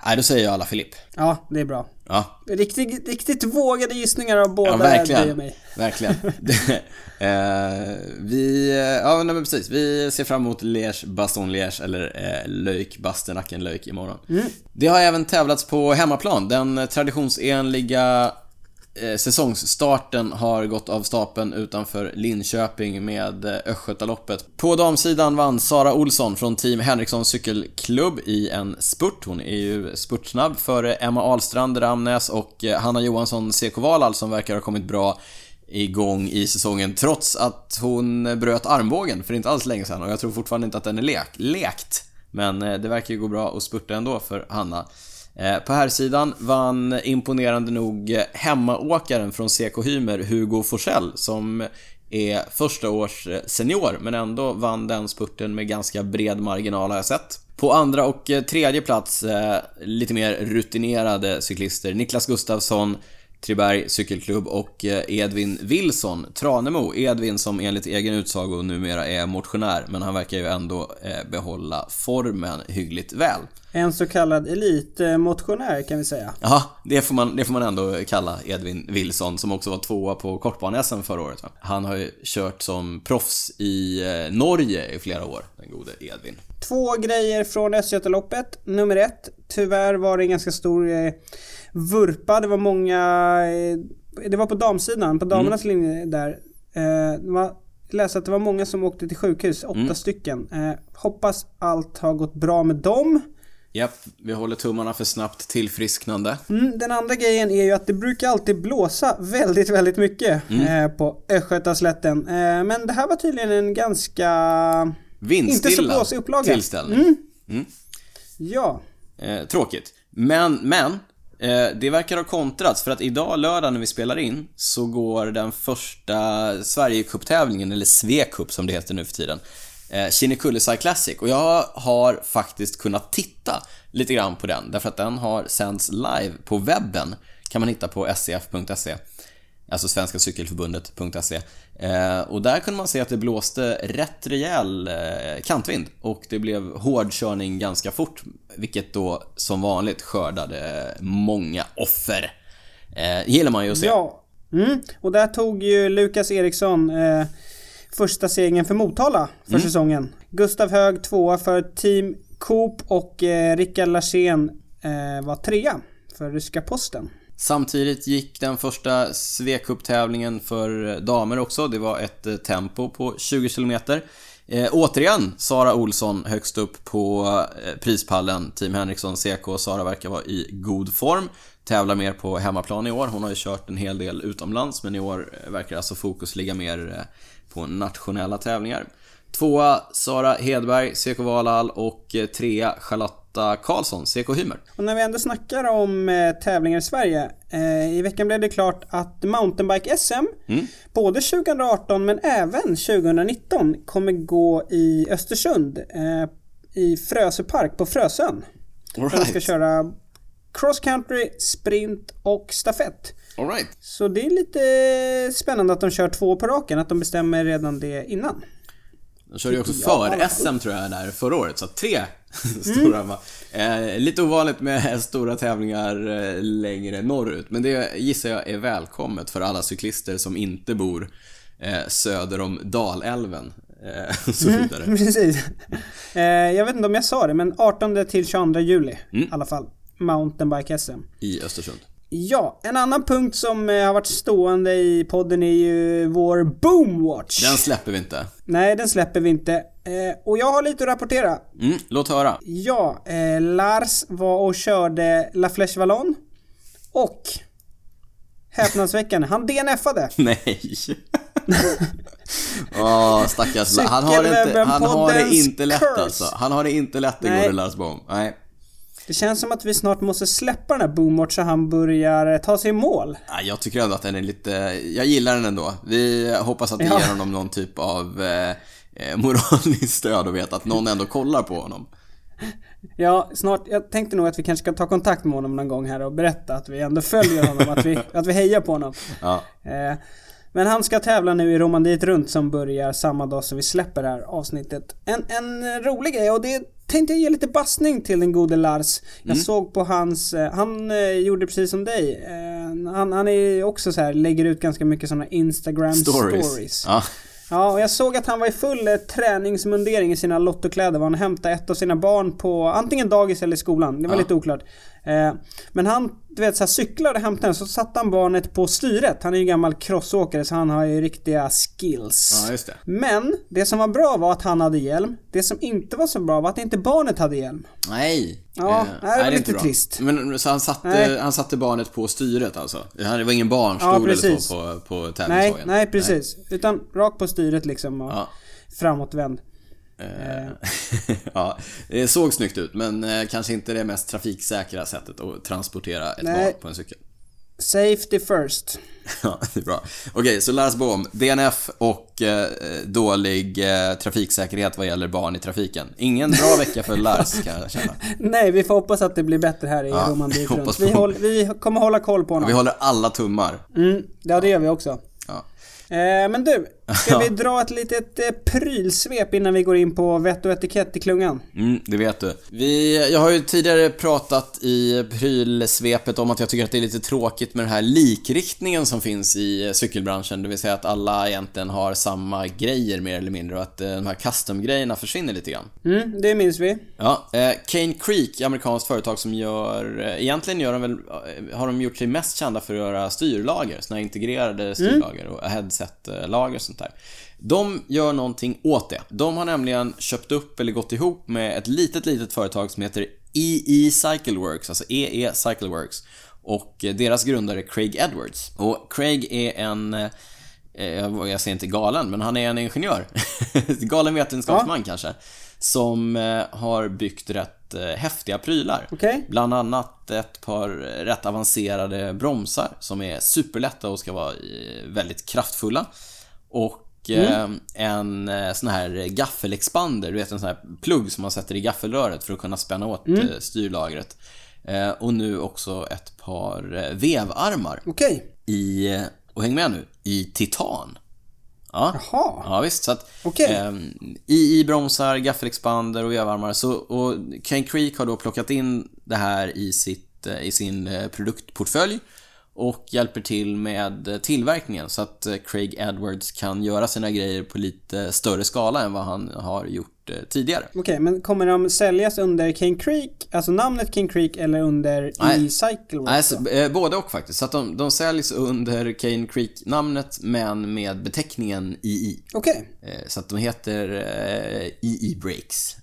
Nej, då säger jag alla Filip. Ja, det är bra. Ja, Riktigt, riktigt vågade gissningar av båda ja bryr jag verkligen. mig. Verkligen. Eh, vi, ja men precis. Vi ser fram emot Liège, Baston Liège eller eh, Löjk, Bastenacken Löjk imorgon. Det har även tävlats på hemmaplan. Den traditionsenliga eh, Eh, säsongsstarten har gått av stapeln utanför Linköping med eh, Östgötaloppet. På damsidan vann Sara Olsson från Team Henriksson cykelklubb i en spurt. Hon är ju spurtsnabb före Emma Ahlstrand, Ramnäs och eh, Hanna Johansson, CK Valhall som verkar ha kommit bra igång i säsongen trots att hon bröt armbågen för inte alls länge sedan och jag tror fortfarande inte att den är lek lekt. Men det verkar ju gå bra att spurta ändå för Hanna. Eh, på här sidan vann imponerande nog hemmaåkaren från CK Hymer, Hugo Forsell, som är första års eh, senior, men ändå vann den spurten med ganska bred marginal har jag sett. På andra och eh, tredje plats, lite mer rutinerade cyklister, Niklas Gustafsson, Triberg cykelklubb och Edvin Wilson, Tranemo. Edvin som enligt egen utsago numera är motionär, men han verkar ju ändå behålla formen hyggligt väl. En så kallad elitmotionär kan vi säga. Ja, det får, man, det får man ändå kalla Edvin Wilson som också var tvåa på kortbane-SM förra året. Va? Han har ju kört som proffs i eh, Norge i flera år, den gode Edvin. Två grejer från Östgötaloppet. Nummer ett, tyvärr var det en ganska stor eh, vurpa. Det var många... Eh, det var på damsidan, på damernas linje där. Eh, det var, läste att det var många som åkte till sjukhus, åtta stycken. Eh, hoppas allt har gått bra med dem. Japp, vi håller tummarna för snabbt tillfrisknande. Mm, den andra grejen är ju att det brukar alltid blåsa väldigt, väldigt mycket eh, på Östgötaslätten. Eh, men det här var tydligen en ganska... Inte så Vindstilla blåsig upplaga. tillställning. Ja. Eh, tråkigt. Men, men. Eh, det verkar ha kontrats för att idag lördag när vi spelar in så går den första Sverigecuptävlingen, eller Svecup som det heter nu för tiden. Eh, Kinnekulle Classic och jag har faktiskt kunnat titta lite grann på den därför att den har sänds live på webben. Kan man hitta på scf.se. Alltså Svenska Cykelförbundet.se. Eh, och där kunde man se att det blåste rätt rejäl eh, kantvind och det blev hårdkörning ganska fort, vilket då som vanligt skördade många offer. Eh, gillar man ju att se. Ja. Mm. Och där tog ju Lukas Eriksson eh, första segern för Motala för Mm. säsongen. Gustav Hög tvåa för Team Coop och eh, Rickard Larsén eh, var trea för Ryska Posten. Samtidigt gick den första Svecup-tävlingen för damer också. Det var ett eh, tempo på 20 km. Eh, återigen Sara Olsson högst upp på eh, prispallen. Team Henriksson CK. Sara verkar vara i god form. Tävlar mer på hemmaplan i år. Hon har ju kört en hel del utomlands men i år eh, verkar alltså fokus ligga mer eh, på nationella tävlingar. Tvåa Sara Hedberg, CK Valhall och eh, trea Charlotta Karlsson, CK Hymer. Och när vi ändå snackar om eh, tävlingar i Sverige. Eh, I veckan blev det klart att Mountainbike-SM, Mm. både 2018 men även 2019, kommer gå i Östersund. Eh, I Frösö park på Frösön. All Där ska right. köra cross country, sprint och stafett. All right. Så det är lite spännande att de kör två på raken, att de bestämmer redan det innan. De körde ju också för-SM tror jag där förra året, så tre stora mm. eh, Lite ovanligt med stora tävlingar eh, längre norrut, men det gissar jag är välkommet för alla cyklister som inte bor eh, söder om Dalälven eh, och så vidare. Precis. Eh, jag vet inte om jag sa det, men 18 till 22 juli i alla fall. Mountainbike-SM. I Östersund. Ja, en annan punkt som eh, har varit stående i podden är ju vår Boomwatch. Den släpper vi inte. Nej, den släpper vi inte. Eh, och jag har lite att rapportera. Mm, låt höra. Ja, eh, Lars var och körde La Flèche Wallonne. Och häpnadsväckande, han DNFade. Nej. Åh, stackars La- han har, det inte, han har det inte lätt Curse. alltså. Han har det inte lätt den gode Lars Bohm. Nej. Det känns som att vi snart måste släppa den här Boomwatch så han börjar ta sig i mål. Ja, Jag tycker ändå att den är lite... Jag gillar den ändå. Vi hoppas att det Ja. ger honom någon typ av eh, eh, moraliskt stöd och vet att någon ändå kollar på honom. Ja, snart. Jag tänkte nog att vi kanske ska ta kontakt med honom någon gång här och berätta att vi ändå följer honom, att vi, att vi hejar på honom. Ja. Eh, men han ska tävla nu i Romandiet runt som börjar samma dag som vi släpper det här avsnittet. En, en rolig grej och det tänkte jag ge lite bassning till den gode Lars. Jag Mm. såg på hans, eh, han eh, gjorde precis som dig. Eh, han, han är också så här, lägger ut ganska mycket sådana Instagram stories. Stories. Ja. Ja, och jag såg att han var i full eh, träningsmundering i sina lottokläder. Var han hämtade ett av sina barn på antingen dagis eller skolan. Det var Ja. lite oklart. Eh, men han, du vet, så här, cyklade och hämtade den, så satte han barnet på styret. Han är ju gammal crossåkare så han har ju riktiga skills. ja, just det. Men det som var bra var att han hade hjälm. Det som inte var så bra var att inte barnet hade hjälm. Nej. Ja, Eh, det var är lite bra. trist. Men så han satte, Nej. han satte barnet på styret alltså? Det var ingen barnstol Ja, eller så på, på Nej, tävlingshojen? nej precis. Utan rakt på styret liksom och Ja. framåtvänd. Eh, ja, det såg snyggt ut men eh, kanske inte det mest trafiksäkra sättet att transportera ett Nej. barn på en cykel. Safety first. Ja, det är bra. Okej, så Lars Bohm, DNF och eh, dålig eh, trafiksäkerhet vad gäller barn i trafiken. Ingen bra vecka för Lars kan jag känna. Nej, vi får hoppas att det blir bättre här i Ja, runt. Vi, håll, vi kommer hålla koll på honom. Vi håller alla tummar. Mm, ja, det gör vi också. Ja. Eh, men du, ska vi dra ett litet eh, prylsvep innan vi går in på vett och etikett i klungan? Mm, det vet du. Vi, jag har ju tidigare pratat i prylsvepet om att jag tycker att det är lite tråkigt med den här likriktningen som finns i cykelbranschen. Det vill säga att alla egentligen har samma grejer mer eller mindre och att eh, de här custom-grejerna försvinner lite grann. Mm, det minns vi. Ja, eh, Cane Creek, amerikanskt företag som gör, eh, egentligen gör de väl, eh, har de gjort sig mest kända för att göra styrlager, såna här integrerade styrlager och headset-lager och sånt där. De gör någonting åt det. De har nämligen köpt upp eller gått ihop med ett litet, litet företag som heter EE Cycleworks, alltså EE Cycleworks. Och eh, deras grundare Craig Edwards. Och Craig är en eh, jag säger inte galen, men han är en ingenjör. galen vetenskapsman ja. kanske. Som eh, har byggt rätt eh, häftiga prylar. Okay. Bland annat ett par rätt avancerade bromsar som är superlätta och ska vara väldigt kraftfulla. Och mm. en sån här gaffelexpander, du vet en sån här plugg som man sätter i gaffelröret för att kunna spänna åt mm. styrlagret. Och nu också ett par vevarmar. Okej. Okay. I, och häng med nu, i titan. Ja. Jaha. Ja, visst. Så att, okay. eh, II-bromsar, gaffelexpander och vevarmar. Så, och Kane Creek har då plockat in det här i, sitt, eh, i sin eh, produktportfölj och hjälper till med tillverkningen så att eh, Craig Edwards kan göra sina grejer på lite större skala än vad han har gjort eh, tidigare. Okej, okay, men kommer de säljas under King Creek, alltså namnet King Creek eller under E-Cycle? Nej, alltså, eh, både och faktiskt. Så att de, de säljs under Kane Creek-namnet men med beteckningen II. Okej. Okay. Så att de heter II Breaks.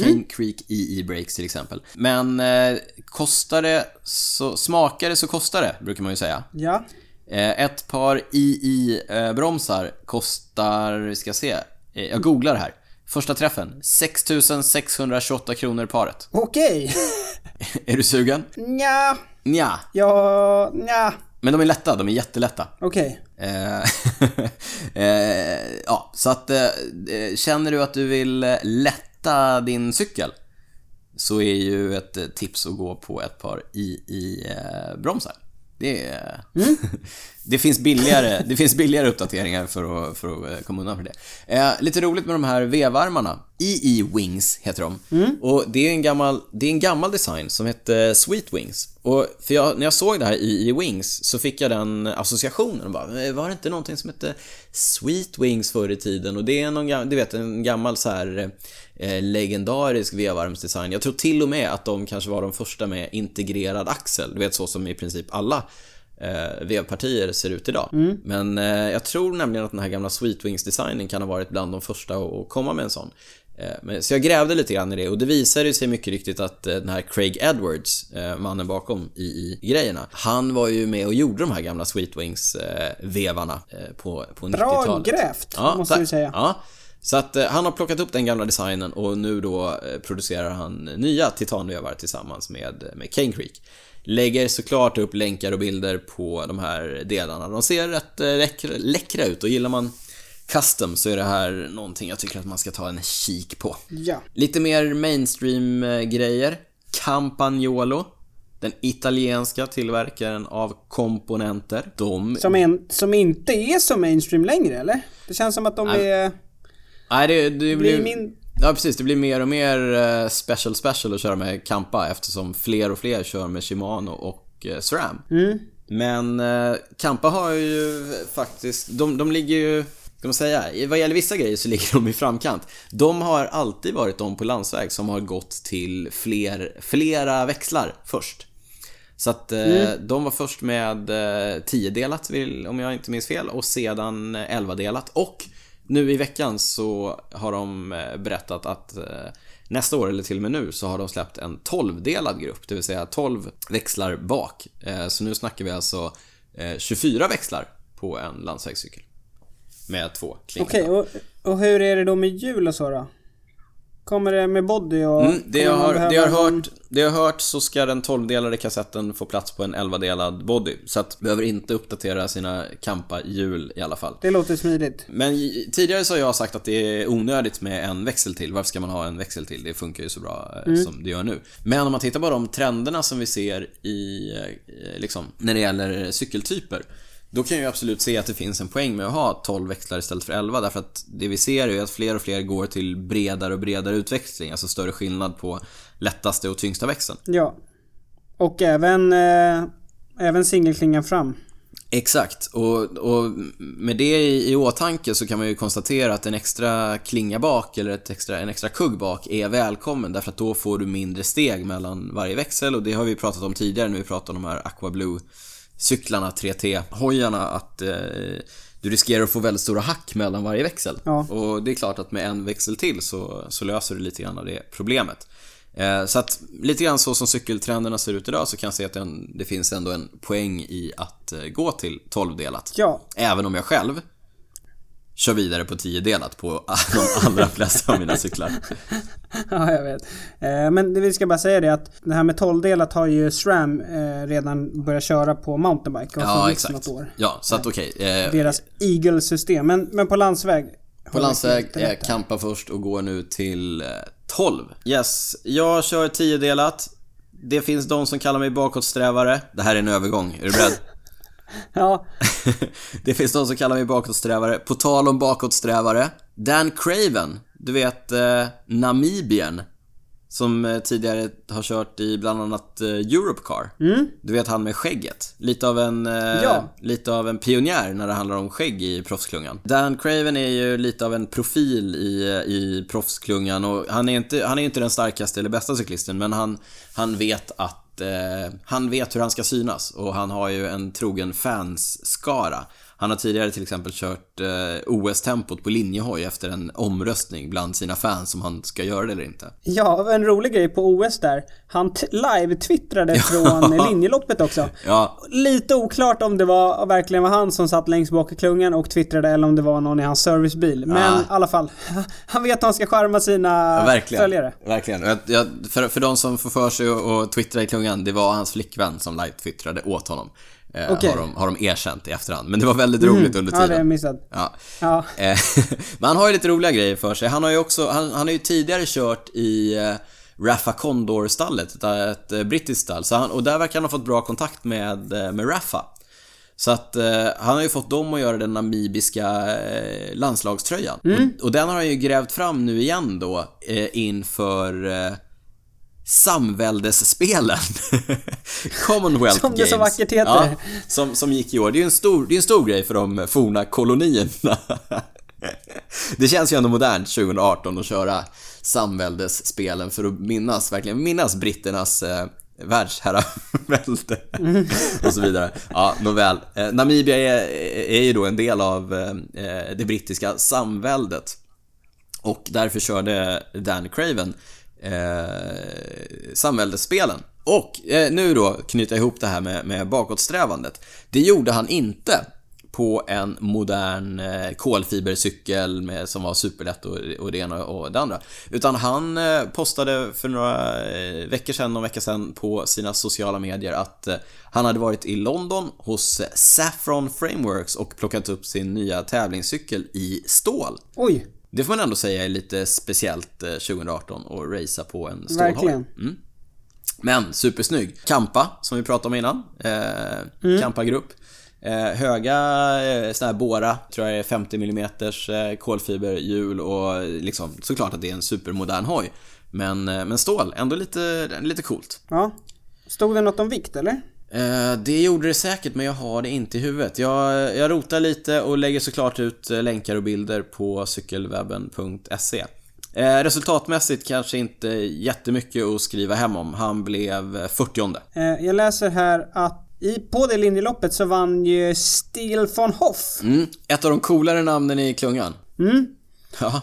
Ehm, Cane mm. Creek EE Breaks till exempel. Men eh, kostar det så... Smakar det så kostar det, brukar man ju säga. Ja. Eh, ett par II-bromsar kostar, vi ska se, eh, jag googlar här. Första träffen, 6628 kronor paret. Okej. Okay. är du sugen? Nja. Nja. Ja, nja. Men de är lätta, de är jättelätta. Okej. Okay. Eh, eh, ja, så att eh, känner du att du vill lätta tvätta din cykel så är ju ett tips att gå på ett par II-bromsar. Det, är, mm. det, finns billigare, det finns billigare uppdateringar för att, för att eh, komma undan för det. Eh, lite roligt med de här vevarmarna. EE Wings heter de. Mm. Och det är, en gammal, det är en gammal design som heter Sweet Wings. Och för jag, när jag såg det här EE Wings så fick jag den associationen. Bara, eh, var det inte någonting som hette Sweet Wings förr i tiden? Och det är någon, du vet, en gammal så här eh, legendarisk vevarmsdesign. Jag tror till och med att de kanske var de första med integrerad axel. Du vet så som i princip alla eh, vevpartier ser ut idag. Mm. Men eh, jag tror nämligen att den här gamla Sweetwings-designen kan ha varit bland de första att komma med en sån. Eh, så jag grävde lite grann i det och det visade sig mycket riktigt att eh, den här Craig Edwards, eh, mannen bakom i, i grejerna, han var ju med och gjorde de här gamla Sweetwings-vevarna på, på 90-talet. Bra grävt, ja, måste vi säga. Ja. Så att han har plockat upp den gamla designen och nu då producerar han nya titanvevar tillsammans med, med Cane Creek. Lägger såklart upp länkar och bilder på de här delarna. De ser rätt läckra, läckra ut och gillar man custom så är det här någonting jag tycker att man ska ta en kik på. Ja. Lite mer mainstream-grejer. Campagnolo. Den italienska tillverkaren av komponenter. De... Som, en, som inte är så mainstream längre, eller? Det känns som att de Nej. är... Nej, det, det blir... Min... Ja, precis. Det blir mer och mer eh, special special att köra med Kampa eftersom fler och fler kör med Shimano och eh, SRAM. Mm. Men eh, Kampa har ju faktiskt... De, de ligger ju ska man säga, vad gäller vissa grejer så ligger de i framkant. De har alltid varit de på landsväg som har gått till fler, flera växlar först. Så att eh, mm. de var först med eh, 10 delat om jag inte minns fel och sedan 11 delat och nu i veckan så har de eh, berättat att eh, nästa år, eller till och med nu, så har de släppt en 12-delad grupp, det vill säga 12 växlar bak. Eh, så nu snackar vi alltså 24 växlar på en landsvägscykel. Med två klingar. Okej, okay, och, och hur är det då med hjul och så då? Kommer det med body och... Mm, det, jag har, det, jag har hört, det jag har hört så ska den 12-delade kassetten få plats på en 11-delad body. Så att behöver inte uppdatera sina Kampa-hjul i alla fall. Det låter smidigt. Men tidigare så har jag sagt att det är onödigt med en växel till. Varför ska man ha en växel till? Det funkar ju så bra eh, mm. som det gör nu. Men om man tittar på de trenderna som vi ser i, eh, liksom, när det gäller cykeltyper. Då kan jag ju absolut se att det finns en poäng med att ha 12 växlar istället för 11 därför att det vi ser är att fler och fler går till bredare och bredare utväxling, alltså större skillnad på lättaste och tyngsta växeln. Ja. Och även, eh, även singelklingan fram. Exakt, och, och med det i, i åtanke så kan man ju konstatera att en extra klinga bak eller ett extra, en extra kugg bak är välkommen därför att då får du mindre steg mellan varje växel och det har vi pratat om tidigare när vi pratade om de här Aqua Blue cyklarna, 3T-hojarna, att eh, du riskerar att få väldigt stora hack mellan varje växel. Ja. Och det är klart att med en växel till så, så löser du lite grann av det problemet. Eh, så att lite grann så som cykeltrenderna ser ut idag så kan jag se att den, det finns ändå en poäng i att eh, gå till 12-delat. Ja. Även om jag själv kör vidare på 10-delat på de allra flesta av mina cyklar. ja, jag vet. Eh, men det vi ska bara säga det att det här med 12-delat har ju SRAM eh, redan börjat köra på mountainbike och Ja, exakt. något år. Ja, så att okej. eh, Deras Eagle-system. Men, men på landsväg? På landsväg, eh, kampa först och går nu till eh, 12. Yes, jag kör 10-delat. Det finns de som kallar mig bakåtsträvare. Det här är en övergång, är du beredd? Ja, det finns de som kallar mig bakåtsträvare. På tal om bakåtsträvare. Dan Craven, du vet eh, Namibien. Som eh, tidigare har kört i bland annat eh, Europcar. Du vet han med skägget. Lite av en, eh, Ja. lite av en pionjär när det handlar om skägg i proffsklungan. Dan Craven är ju lite av en profil i, i proffsklungan och han är inte, han är inte den starkaste eller bästa cyklisten men han, han vet att Eh, han vet hur han ska synas och han har ju en trogen fanskara. Han har tidigare till exempel kört eh, OS-tempot på linjehoj efter en omröstning bland sina fans om han ska göra det eller inte. ja, en rolig grej på OS där. Han live-twittrade från linjeloppet också. Ja, Lite oklart om det var verkligen var han som satt längst bak i klungan och twittrade eller om det var någon i hans servicebil. Men Ah. i alla fall. Han vet att han ska charma sina Ja, verkligen. följare. Verkligen. Jag, jag, för, för de som får för sig att twittra i klungan, det var hans flickvän som live-twittrade åt honom. Eh, Okej. har, de, har de erkänt i efterhand. Men det var väldigt roligt under Ja, det tiden. missat. Ja. Ja. Eh, Men han har ju lite roliga grejer för sig. Han har ju också, han, han har ju tidigare kört i eh, Raffa Condor-stallet, ett, ett eh, brittiskt stall. Så han, och där verkar han ha fått bra kontakt med, med Raffa. Så att eh, han har ju fått dem att göra den namibiska eh, landslagströjan. Och, och den har han ju grävt fram nu igen då eh, inför Samväldesspelen. Commonwealth Som det Games. så vackert heter. Ja, som, som gick i år. Det är ju en stor, det är en stor grej för de forna kolonierna. Det känns ju ändå modernt 2018 att köra samväldesspelen för att minnas, verkligen minnas britternas eh, världsherravälde och så vidare. Ja, nåväl. Eh, Namibia är, är ju då en del av eh, det brittiska samväldet. Och därför körde Dan Craven eh, samväldesspelen. Och eh, nu då knyta ihop det här med, med bakåtsträvandet. Det gjorde han inte på en modern eh, kolfibercykel med, som var superlätt och, och det ena och det andra. Utan han eh, postade för några eh, veckor sedan, någon vecka sedan på sina sociala medier att eh, han hade varit i London hos eh, Saffron Frameworks och plockat upp sin nya tävlingscykel i stål. Oj, det får man ändå säga är lite speciellt eh, 2018 att racea på en stålhoj. verkligen. Men supersnygg. Kampa, som vi pratade om innan. Eh, Mm. Kampa-grupp. Eh, höga eh, såna här Bora, tror jag är 50 mm eh, kolfiberhjul och liksom såklart att det är en supermodern hoj. Men, eh, men stål, ändå lite, lite coolt. Ja. Stod det något om vikt eller? Eh, det gjorde det säkert, men jag har det inte i huvudet. Jag, jag rotar lite och lägger såklart ut eh, länkar och bilder på cykelwebben.se. Eh, resultatmässigt kanske inte jättemycket att skriva hem om. Han blev eh, 40 Eh, jag läser här att i, på det linjeloppet så vann ju Stil von Hoff. mm, Ett av de coolare namnen i klungan. Mm. Ja.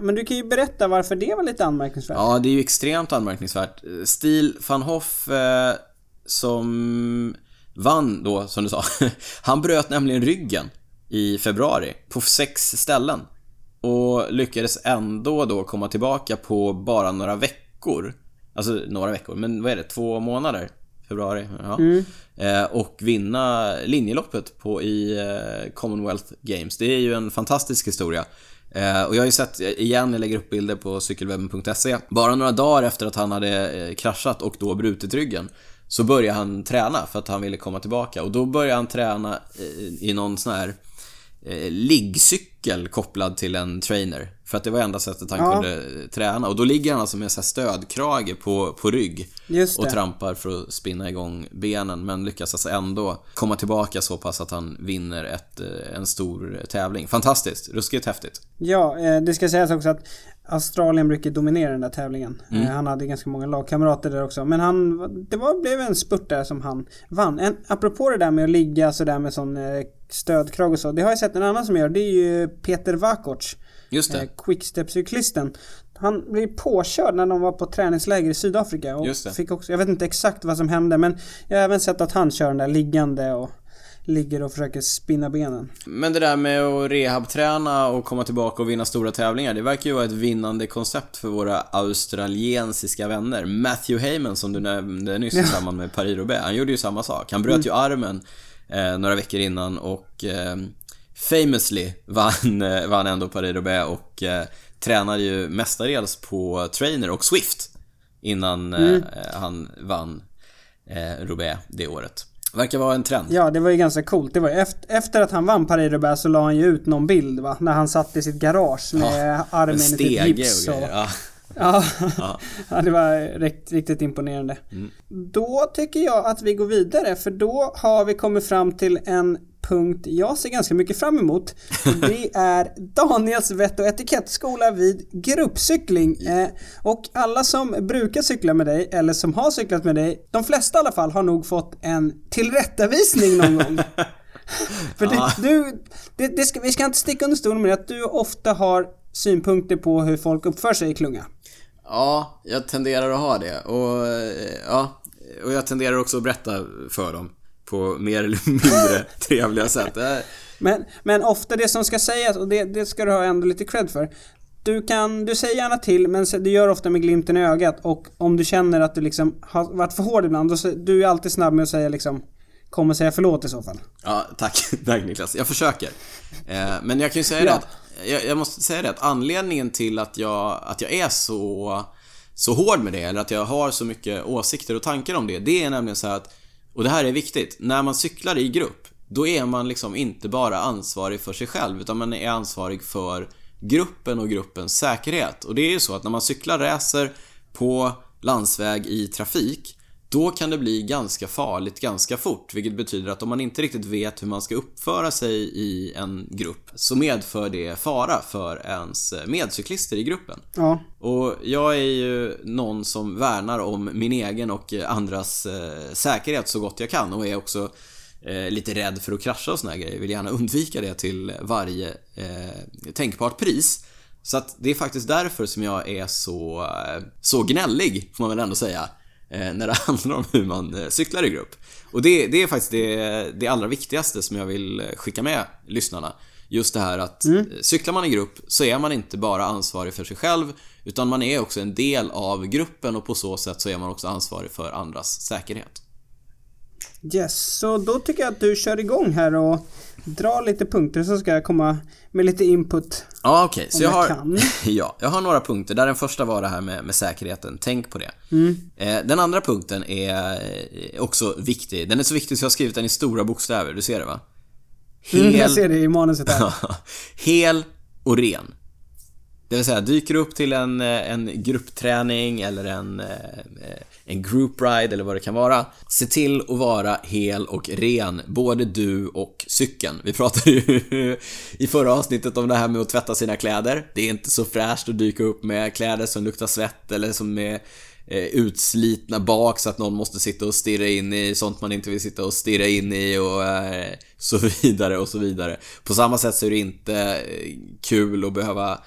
Men du kan ju berätta varför det var lite anmärkningsvärt. ja, det är ju extremt anmärkningsvärt. Stil van Hoff som vann då, som du sa. Han bröt nämligen ryggen i februari på sex ställen. Och lyckades ändå då komma tillbaka på bara några veckor. Alltså några veckor, men vad är det? Två månader? Februari? Ja. Eh, och vinna linjeloppet på, i eh, Commonwealth Games. Det är ju en fantastisk historia. Eh, och jag har ju sett, igen, jag lägger upp bilder på cykelwebben.se. Bara några dagar efter att han hade kraschat och då brutit ryggen så började han träna för att han ville komma tillbaka. Och då började han träna eh, i någon sån här eh, liggcykel kopplad till en trainer. För att det var enda sättet han Ja. kunde eh, träna. Och då ligger han alltså med så stödkrage på, på rygg och trampar för att spinna igång benen. Men lyckas alltså ändå komma tillbaka så pass att han vinner ett, en stor tävling. Fantastiskt, ruskigt häftigt. Ja, det ska sägas också att Australien brukar dominera den där tävlingen. Mm. Eh, han hade ganska många lagkamrater där också. Men han, det var, blev en spurt där som han vann. En, apropå det där med att ligga sådär med sån eh, stödkrage och så. Det har jag sett en annan som gör. Det är ju Peter Vakoc. Just det. Eh, Quickstep-cyklisten. Han blev påkörd när de var på träningsläger i Sydafrika. Och. Fick också, jag vet inte exakt vad som hände men jag har även sett att han kör den där liggande och ligger och försöker spinna benen. Men det där med att rehabträna och komma tillbaka och vinna stora tävlingar, det verkar ju vara ett vinnande koncept för våra australiensiska vänner. Matthew Heyman som du nämnde nyss i samband med Paris-Roubaix, han gjorde ju samma sak. Han bröt ju armen eh, några veckor innan och eh, famously vann, eh, vann ändå Paris-Roubaix och eh, tränade ju mestadels på trainer och Swift innan eh, han vann eh, Roubaix det året. Verkar vara en trend. Ja, det var ju ganska coolt. Det var efter, efter att han vann Paris-Roubaix så la han ju ut någon bild va? När han satt i sitt garage med armen En i stege gips och och... Ja. Ja. Ja. ja, det var riktigt, riktigt imponerande. Då tycker jag att vi går vidare för då har vi kommit fram till en punkt jag ser ganska mycket fram emot. Det är Daniels vett och etikettskola vid gruppcykling. Eh, och alla som brukar cykla med dig, eller som har cyklat med dig, de flesta i alla fall har nog fått en tillrättavisning någon gång. För Ja. det, du, det, det ska, vi ska inte sticka under stolen med att du ofta har synpunkter på hur folk uppför sig i klunga. Ja, jag tenderar att ha det. Och, eh, ja, och jag tenderar också att berätta för dem på mer eller mindre trevliga sätt. Men, men ofta det som ska sägas, och det, det ska du ha ändå lite cred för. Du kan, du säger gärna till men du gör ofta med glimten i ögat och om du känner att du liksom har varit för hård ibland, då, du är alltid snabb med att säga liksom Kom och säga förlåt i så fall. Ja, tack, tack Niklas. Jag försöker. Eh, men jag kan ju säga Bra. det att, jag, jag måste säga det att anledningen till att jag, att jag är så, så hård med det, eller att jag har så mycket åsikter och tankar om det, det är nämligen så här att, och det här är viktigt, när man cyklar i grupp, då är man liksom inte bara ansvarig för sig själv, utan man är ansvarig för gruppen och gruppens säkerhet. Och det är ju så att när man cyklar racer på landsväg i trafik, då kan det bli ganska farligt ganska fort, vilket betyder att om man inte riktigt vet hur man ska uppföra sig i en grupp så medför det fara för ens medcyklister i gruppen. Ja. Och jag är ju någon som värnar om min egen och andras eh, säkerhet så gott jag kan och är också eh, lite rädd för att krascha och såna här grejer. Vill gärna undvika det till varje eh, tänkbart pris. Så att det är faktiskt därför som jag är så, eh, så gnällig, får man väl ändå säga, när det handlar om hur man eh, cyklar i grupp. Och det, det är faktiskt det, det allra viktigaste som jag vill eh, skicka med lyssnarna. Just det här att eh, cyklar man i grupp så är man inte bara ansvarig för sig själv utan man är också en del av gruppen och på så sätt så är man också ansvarig för andras säkerhet. Yes, så då tycker jag att du kör igång här och drar lite punkter så ska jag komma med lite input. Ja, okej. Så Om jag jag har, kan. ja, jag har några punkter. Där den första var det här med, med säkerheten. Tänk på det. Eh, den andra punkten är eh, också viktig. Den är så viktig så jag har skrivit den i stora bokstäver. Du ser det va? Mm, jag ser det i manuset här. Hel och ren. Det vill säga, dyker du upp till en, eh, en gruppträning eller en, eh, en group ride eller vad det kan vara. Se till att vara hel och ren, både du och cykeln. Vi pratade ju i förra avsnittet om det här med att tvätta sina kläder. Det är inte så fräscht att dyka upp med kläder som luktar svett eller som är eh, utslitna bak så att någon måste sitta och stirra in i sånt man inte vill sitta och stirra in i och så vidare och så vidare. På samma sätt så är det inte kul att behöva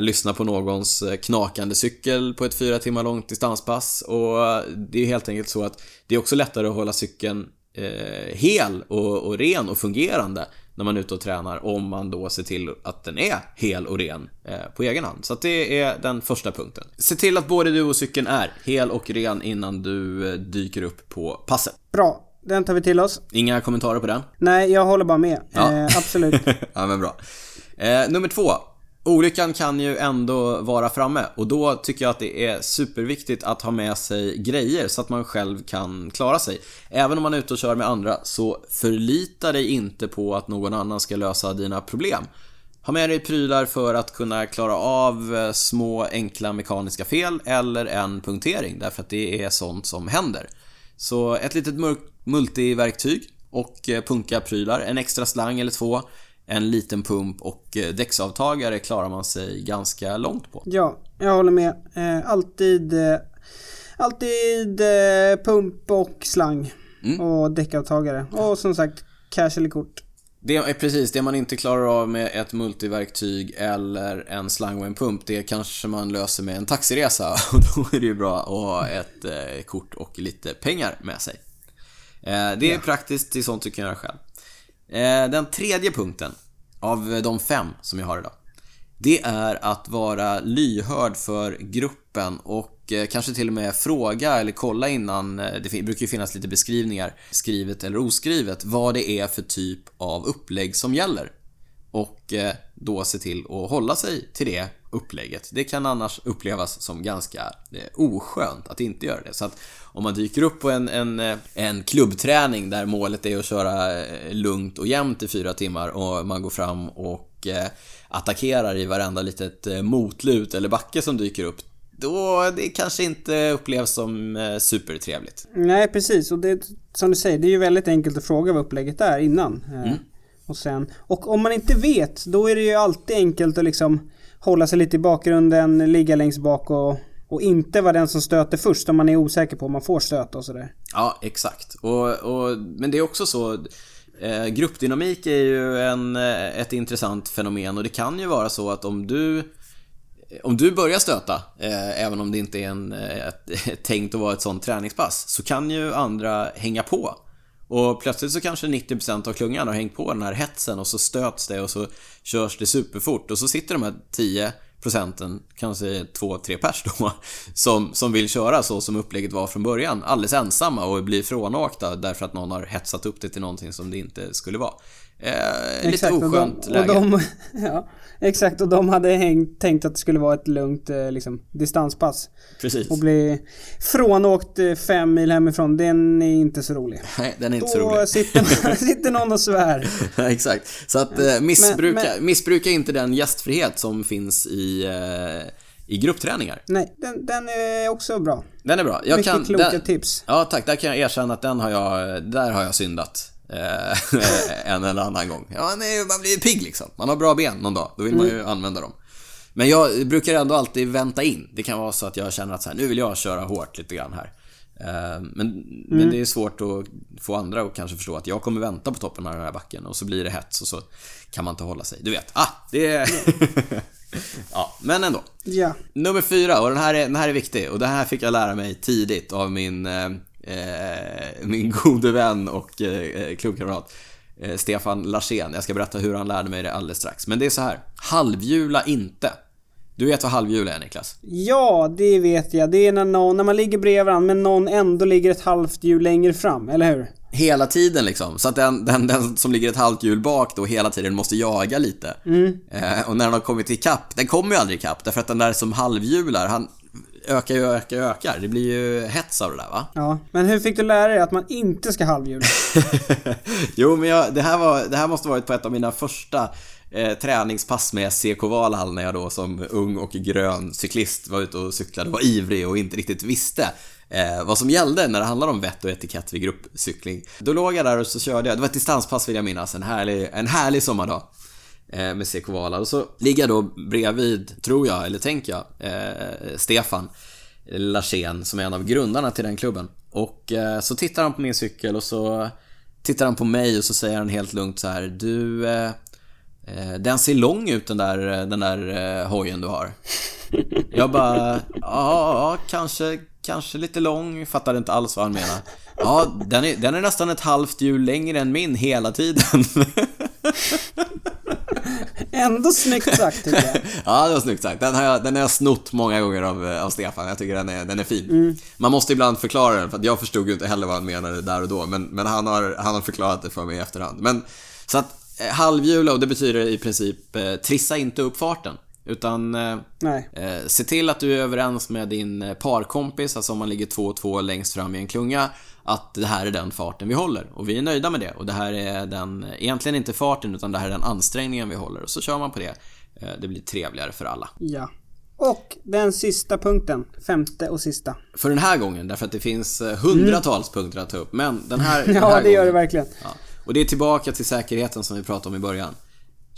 lyssna på någons eh, knakande cykel på ett fyra timmar långt distanspass och eh, det är helt enkelt så att det är också lättare att hålla cykeln eh, hel och, och ren och fungerande när man är ute och tränar om man då ser till att den är hel och ren eh, på egen hand. Så att det är den första punkten. Se till att både du och cykeln är hel och ren innan du eh, dyker upp på passet. Bra, den tar vi till oss. Inga kommentarer på den? Nej, jag håller bara med. Ja. Eh, absolut. ja men bra. Eh, nummer två. Olyckan kan ju ändå vara framme och då tycker jag att det är superviktigt att ha med sig grejer så att man själv kan klara sig. Även om man är ute och kör med andra så förlita dig inte på att någon annan ska lösa dina problem. Ha med dig prylar för att kunna klara av eh, små enkla mekaniska fel eller en punktering därför att det är sånt som händer. Så ett litet multiverktyg och eh, punka-prylar, en extra slang eller två, en liten pump och eh, däcksavtagare klarar man sig ganska långt på. Ja, jag håller med. Eh, alltid eh, alltid pump och slang. Mm. Och däckavtagare. Och som sagt, cash eller kort. Det är precis, det man inte klarar av med ett multiverktyg eller en slang och en pump, det kanske man löser med en taxiresa och då är det ju bra att ha ett kort och lite pengar med sig. Det är ja. praktiskt till sånt du kan göra själv. Eh, den tredje punkten av de fem som jag har idag. Det är att vara lyhörd för gruppen och eh, kanske till och med fråga eller kolla innan, eh, det brukar ju finnas lite beskrivningar, skrivet eller oskrivet, vad det är för typ av upplägg som gäller. Och då se till att hålla sig till det upplägget. Det kan annars upplevas som ganska oskönt att inte göra det. Så att om man dyker upp på en, en, en klubbträning där målet är att köra lugnt och jämnt i fyra timmar och man går fram och attackerar i varenda litet eh, motlut eller backe som dyker upp då det kanske inte upplevs som eh, supertrevligt. Nej, precis. Och det, som du säger, det är ju väldigt enkelt att fråga vad upplägget är innan. Eh, mm. Och sen, och om man inte vet, då är det ju alltid enkelt att liksom hålla sig lite i bakgrunden, ligga längst bak och, och inte vara den som stöter först om man är osäker på om man får stöta och sådär. Ja, exakt. Och, och, men det är också så Eh, gruppdynamik är ju en, eh, ett intressant fenomen och det kan ju vara så att om du om du börjar stöta, eh, även om det inte är en, eh, ett, tänkt att vara ett sånt träningspass, så kan ju andra hänga på. Och plötsligt så kanske 90% av klungan har hängt på den här hetsen och så stöts det och så körs det superfort och så sitter de här 10 procenten, kanske två, tre pers då, som, som vill köra så som upplägget var från början, alldeles ensamma och blir frånåkta därför att någon har hetsat upp det till någonting som det inte skulle vara. Eh, lite oskönt och de, läge. Och de, ja, exakt, och de hade hängt, tänkt att det skulle vara ett lugnt eh, liksom, distanspass. Precis. Och bli frånåkt eh, fem mil hemifrån, den är inte så rolig. Nej, den är inte Då så rolig. Då sitter, sitter någon och svär. exakt. Så att eh, missbruka, men, men, missbruka inte den gästfrihet som finns i eh, i gruppträningar. Nej, den, den, är också bra. Den är bra. Jag Mycket kan, kloka den, tips. Ja, tack. Där kan jag erkänna att den har jag, där har jag syndat. Eh, en eller annan gång. Ja, nej, man blir pigg liksom. Man har bra ben någon dag. Då vill man ju mm. använda dem. Men jag brukar ändå alltid vänta in. Det kan vara så att jag känner att så här, nu vill jag köra hårt lite grann här. Eh, men, mm. men det är svårt att få andra att kanske förstå att jag kommer vänta på toppen av den här backen och så blir det hets och så kan man inte hålla sig. Du vet, ah, det är... ja, men ändå. Ja. Nummer fyra, och den här, är, den här är viktig och det här fick jag lära mig tidigt av min eh, min gode vän och eh, klubbkamrat eh, Stefan Larsén. Jag ska berätta hur han lärde mig det alldeles strax. Men det är så här. Halvhjula inte. Du vet vad halvhjul är Niklas? Ja, det vet jag. Det är när, någon, när man ligger bredvid varandra men någon ändå ligger ett halvt hjul längre fram, eller hur? Hela tiden liksom. Så att den, den, den som ligger ett halvt hjul bak då hela tiden måste jaga lite. Mm. Eh, och när den har kommit ikapp, den kommer ju aldrig ikapp därför att den där som halvhjular, han, ökar ju ökar och ökar. Det blir ju hets av det där va? Ja, men hur fick du lära dig att man inte ska halvhjula? jo, men jag, det, här var, det här måste varit på ett av mina första eh, träningspass med CK Valhall när jag då som ung och grön cyklist var ute och cyklade, var ivrig och inte riktigt visste eh, vad som gällde när det handlar om vett och etikett vid gruppcykling. Då låg jag där och så körde jag, det var ett distanspass vill jag minnas, en härlig, en härlig sommardag. Eh, med CK Vala. Och så ligger jag då bredvid, tror jag, eller tänker jag, eh, Stefan Larsén som är en av grundarna till den klubben. Och eh, så tittar han på min cykel och så tittar han på mig och så säger han helt lugnt så här Du, eh, eh den ser lång ut den där, eh, den där eh, hojen du har. Jag bara, ja, kanske, kanske lite lång, fattade inte alls vad han menar. Ja, den är, den är nästan ett halvt hjul längre än min hela tiden. Ändå snyggt sagt tycker jag. ja, det var snyggt sagt. Den har jag, den har jag snott många gånger av, av Stefan. Jag tycker den är, den är fin. Mm. Man måste ibland förklara den, för jag förstod ju inte heller vad han menade där och då. Men, men han, har, han har förklarat det för mig i efterhand. Men, så att eh, halvhjula, och det betyder i princip eh, trissa inte upp farten. Utan eh, eh, se till att du är överens med din eh, parkompis, alltså om man ligger två och två längst fram i en klunga, att det här är den farten vi håller. Och vi är nöjda med det. Och det här är den, egentligen inte farten, utan det här är den ansträngningen vi håller. Och så kör man på det. Eh, det blir trevligare för alla. Ja. Och den sista punkten, femte och sista. För den här gången, därför att det finns eh, hundratals mm. punkter att ta upp. Men den här, den här Ja, det gången, gör det verkligen. Ja. Och det är tillbaka till säkerheten som vi pratade om i början.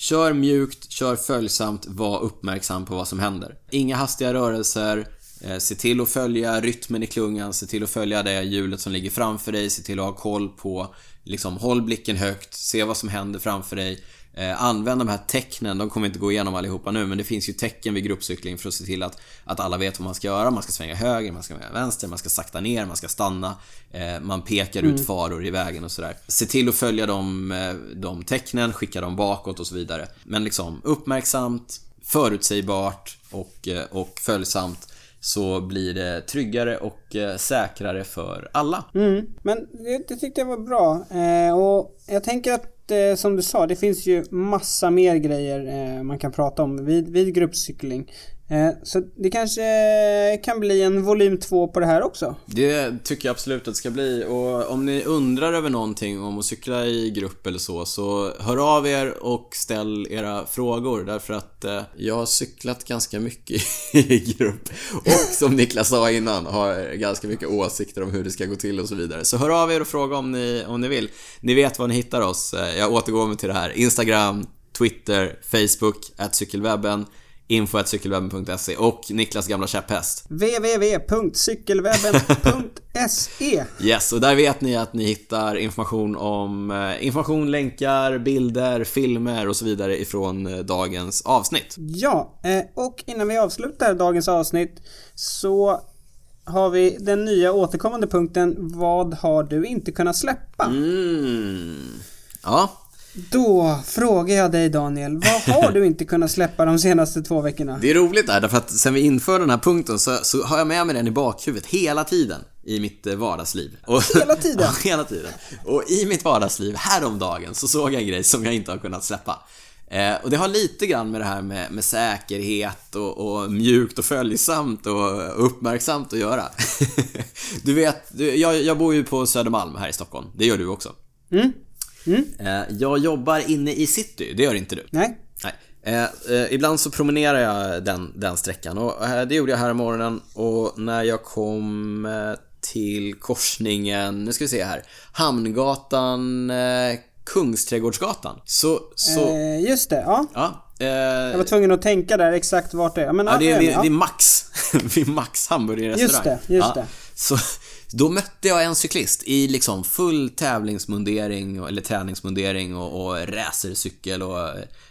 Kör mjukt, kör följsamt, var uppmärksam på vad som händer. Inga hastiga rörelser, eh, se till att följa rytmen i klungan, se till att följa det hjulet som ligger framför dig, se till att ha koll på liksom, håll blicken högt, se vad som händer framför dig. Eh, använd de här tecknen, de kommer inte gå igenom allihopa nu men det finns ju tecken vid gruppcykling för att se till att, att alla vet vad man ska göra. Man ska svänga höger, man ska svänga vänster, man ska sakta ner, man ska stanna. Eh, man pekar ut faror i vägen och sådär. Se till att följa de, eh, de tecknen, skicka dem bakåt och så vidare. Men liksom uppmärksamt, förutsägbart och, eh, och följsamt så blir det tryggare och eh, säkrare för alla. Mm, men det, det tyckte jag var bra. Eh, och jag tänker att Eh, som du sa, det finns ju massa mer grejer eh, man kan prata om vid, vid gruppcykling. Eh, så det kanske kan bli en volym 2 på det här också. Det tycker jag absolut att det ska bli och om ni undrar över någonting om att cykla i grupp eller så, så hör av er och ställ era frågor därför att eh, jag har cyklat ganska mycket i grupp och som Niklas sa innan har ganska mycket åsikter om hur det ska gå till och så vidare. Så hör av er och fråga om ni, om ni vill. Ni vet var ni hittar oss. Eh, jag återgår till det här. Instagram, Twitter, Facebook, cykelwebben info.cykelwebben.se och Niklas gamla käpphäst. www.cykelwebben.se Yes, och där vet ni att ni hittar information om eh, information, länkar, bilder, filmer och så vidare ifrån eh, dagens avsnitt. Ja, eh, och innan vi avslutar dagens avsnitt så har vi den nya återkommande punkten Vad har du inte kunnat släppa? Mm. Ja, Då frågar jag dig Daniel, vad har du inte kunnat släppa de senaste två veckorna? det är roligt där därför att sen vi införde den här punkten så, så har jag med mig den i bakhuvudet hela tiden i mitt eh, vardagsliv. Och, Hela tiden? ja, hela tiden. Och i mitt vardagsliv häromdagen så såg jag en grej som jag inte har kunnat släppa. Eh, och det har lite grann med det här med, med säkerhet och, och mjukt och följsamt och uppmärksamt att göra. du vet, jag, jag bor ju på Södermalm här i Stockholm. Det gör du också. Mm? Eh, jag jobbar inne i city, det gör inte du. Nej? Nej. Eh, eh, ibland så promenerar jag den, den sträckan och eh, det gjorde jag här i morgonen och när jag kom till korsningen, nu ska vi se här, Hamngatan, Kungsträdgårdsgatan. Så, så, just det, ja. ja. Jag var tvungen att tänka där exakt vart det är. Men, Ja, det är ja, vid, ja. vid Max. vid Max hamburgerrestaurang. Just det, just det. Så då mötte jag en cyklist i liksom full tävlingsmundering, eller träningsmundering och, och racercykel och...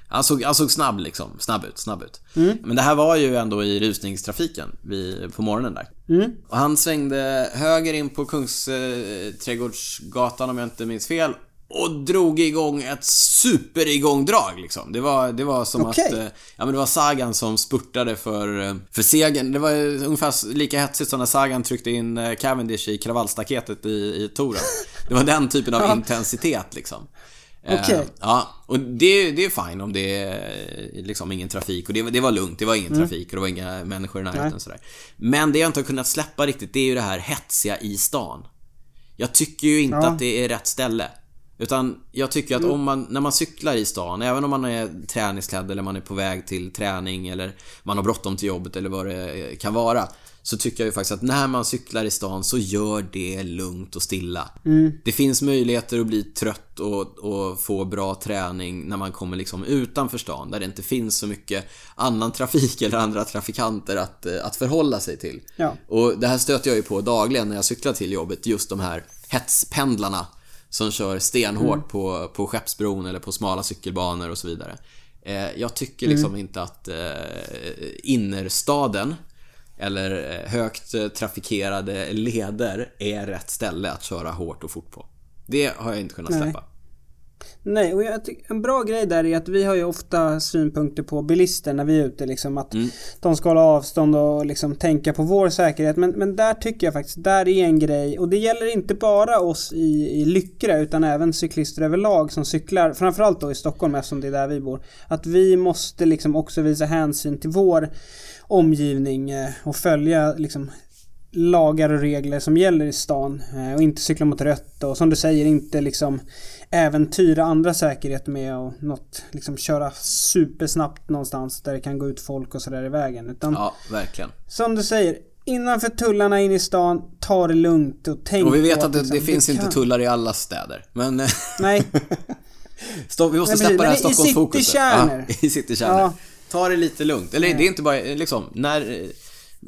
Han såg, han såg snabb liksom. Snabb ut, snabb ut. Mm. Men det här var ju ändå i rusningstrafiken vid, på morgonen där. Mm. Och han svängde höger in på Kungsträdgårdsgatan om jag inte minns fel. Och drog igång ett superigångdrag liksom. Det var, det var som Okej. att... eh, Ja men det var Sagan som spurtade för, eh, för segern. Det var ju ungefär lika hetsigt som när Sagan tryckte in eh, Cavendish i kravallstaketet i, i touren. Det var den typen av intensitet liksom. Eh, Okej. Ja, och det, det är fine om det är eh, liksom ingen trafik och det, var- det var lugnt, det var ingen trafik och det var inga människor i närheten Mm. Och sådär. Men det jag inte har kunnat släppa riktigt, det är ju det här hetsiga i stan. Jag tycker ju inte Ja. att det är rätt ställe. Utan jag tycker att om man, när man cyklar i stan, även om man är träningsklädd eller man är på väg till träning eller man har bråttom till jobbet eller vad det kan vara. Så tycker jag ju faktiskt att när man cyklar i stan så gör det lugnt och stilla. Det finns möjligheter att bli trött och, och få bra träning när man kommer liksom utanför stan där det inte finns så mycket annan trafik eller andra trafikanter att, eh, att förhålla sig till. Ja. Och det här stöter jag ju på dagligen när jag cyklar till jobbet, just de här hetspendlarna som kör stenhårt på, på Skeppsbron eller på smala cykelbanor och så vidare. Eh, jag tycker liksom inte att eh, innerstaden eller eh, högt eh, trafikerade leder är rätt ställe att köra hårt och fort på. Det har jag inte kunnat släppa. Nej, och jag tycker en bra grej där är att vi har ju ofta synpunkter på bilister när vi är ute liksom att Mm. de ska hålla avstånd och liksom tänka på vår säkerhet. Men, men där tycker jag faktiskt, där är en grej och det gäller inte bara oss i, i Lyckra utan även cyklister överlag som cyklar, framförallt då i Stockholm eftersom det är där vi bor. Att vi måste liksom också visa hänsyn till vår omgivning eh, och följa liksom lagar och regler som gäller i stan eh, och inte cykla mot rött och som du säger inte liksom äventyra andra säkerhet med och något liksom köra supersnabbt någonstans där det kan gå ut folk och sådär i vägen utan Ja, verkligen. som du säger innanför tullarna in i stan ta det lugnt och tänk Och vi vet på att det, liksom, det finns inte kan- tullar i alla städer. Men eh, Nej, stopp, vi måste Nej, släppa det här. Men i Stockholmsfokuset. citykärnor. Ja, I citykärnor. Ja. Ta det lite lugnt. Eller det är inte bara liksom, när...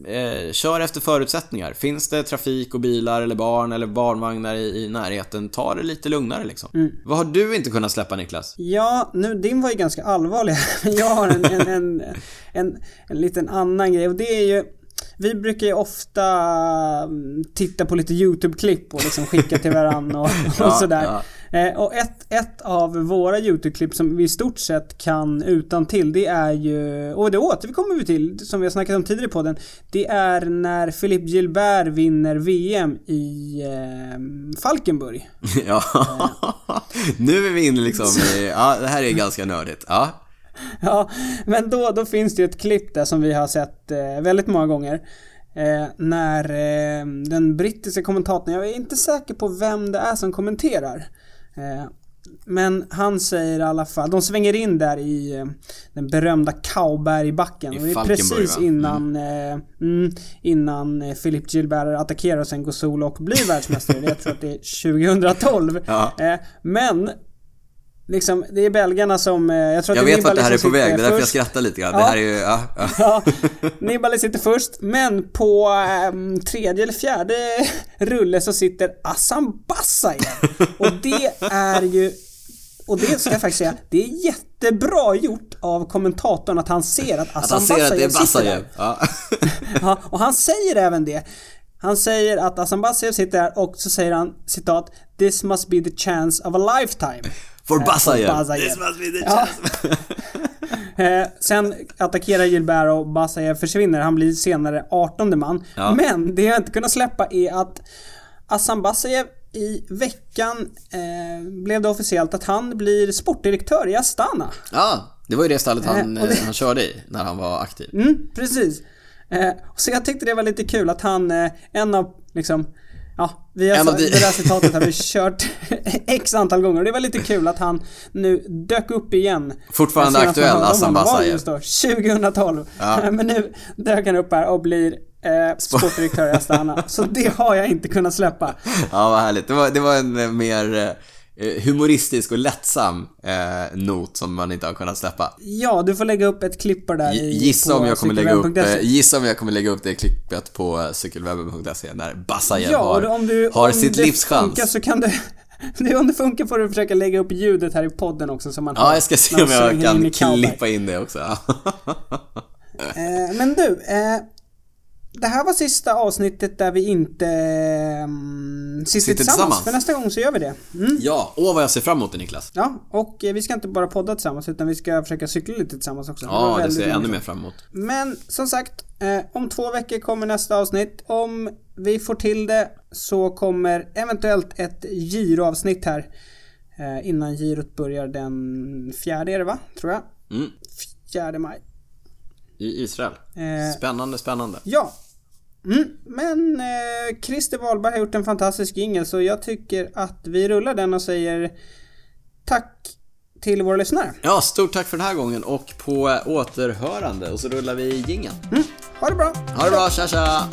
eh, kör efter förutsättningar. Finns det trafik och bilar eller barn eller barnvagnar i, i närheten, ta det lite lugnare liksom. Mm. Vad har du inte kunnat släppa Niklas? Ja, nu, din var ju ganska allvarlig. Jag har en, en, en, en, en liten annan grej och det är ju vi brukar ju ofta mm, titta på lite YouTube-klipp och liksom skicka till varandra och, och Ja, sådär. ja. Eh, och ett, ett av våra YouTube-klipp som vi i stort sett kan utan till det är ju, och det återkommer vi till, som vi har snackat om tidigare på den. Det är när Philippe Gilbert vinner VM i eh, Falkenburg. ja, nu är vi inne liksom i, ja det här är ganska nördigt. Ja. Ja, men då, då finns det ju ett klipp där som vi har sett eh, väldigt många gånger. Eh, när eh, den brittiska kommentatorn, jag är inte säker på vem det är som kommenterar. Eh, men han säger i alla fall, de svänger in där i eh, den berömda Kaubergbacken. I Och det är precis innan, eh, mm, innan Philip Gilbert attackerar och sen går solo och blir världsmästare. jag tror att det är 2012. Ja. Men Liksom, det är belgarna som... eh, Jag, tror att Jag vet vart det här är på väg, det är därför jag skrattar lite grann. Ja. Det här är ju, ja, ja. Ja, Nibali sitter först, men på ehm, tredje eller fjärde rulle så sitter Assam Bassayev. Och det är ju... Och det ska jag faktiskt säga, det är jättebra gjort av kommentatorn att han ser att är Bassayev sitter där. Ja. Ja, och han säger även det. Han säger att Bassayev sitter där och så säger han citat This must be the chance of a lifetime. For. Bassajev. This must be the Ja. Eh, sen attackerar Gilbert och Bassajev försvinner. Han blir senare 18 man. Ja. Men det jag inte kunnat släppa är att Assam Bassajev i veckan eh, blev det officiellt att han blir sportdirektör i Astana. Ja, det var ju det stallet han, Eh, det- eh, han körde i när han var aktiv. Mm, precis. Eh, så jag tyckte det var lite kul att han, eh, en av liksom Ja, vi har de- det där citatet har vi kört x antal gånger och det var lite kul att han nu dök upp igen. Fortfarande aktuell, just då, 2012. Ja. Men nu dök han upp här och blir eh, sportdirektör i Astana. så det har jag inte kunnat släppa. Ja, vad härligt. Det var, det var en eh, mer eh, humoristisk och lättsam eh, not som man inte har kunnat släppa. Ja, du får lägga upp ett klipp på det där i, Gissa på om, jag kommer lägga upp, eh, gissa om jag kommer lägga upp det klippet på eh, cykelwebben.se när Bassajev Ja, har, om du, har om sitt det livs funkar chans. så kan du... Det, om det funkar får du försöka lägga upp ljudet här i podden också så man Ja, jag ska se om jag kan klippa in det också. Eh, men du, eh, det här var sista avsnittet där vi inte mm, sitter, Sitter tillsammans. tillsammans. För nästa gång så gör vi det. Mm. ja, åh vad jag ser fram emot det Niklas. Ja, och eh, vi ska inte bara podda tillsammans utan vi ska försöka cykla lite tillsammans också. Ja, det väldigt ser jag ännu mer fram emot. Men som sagt, eh, om två veckor kommer nästa avsnitt. Om vi får till det så kommer eventuellt ett giroavsnitt här. Eh, innan girot börjar den fjärde är det va? Tror jag. Mm. Fjärde maj. I Israel. Eh, Spännande, spännande. Ja. Mm, men eh, Christer Wahlberg har gjort en fantastisk jingel så jag tycker att vi rullar den och säger tack till våra lyssnare. Ja, stort tack för den här gången och på återhörande och så rullar vi jingeln. Mm, ha det bra! Ha det bra, tja tja!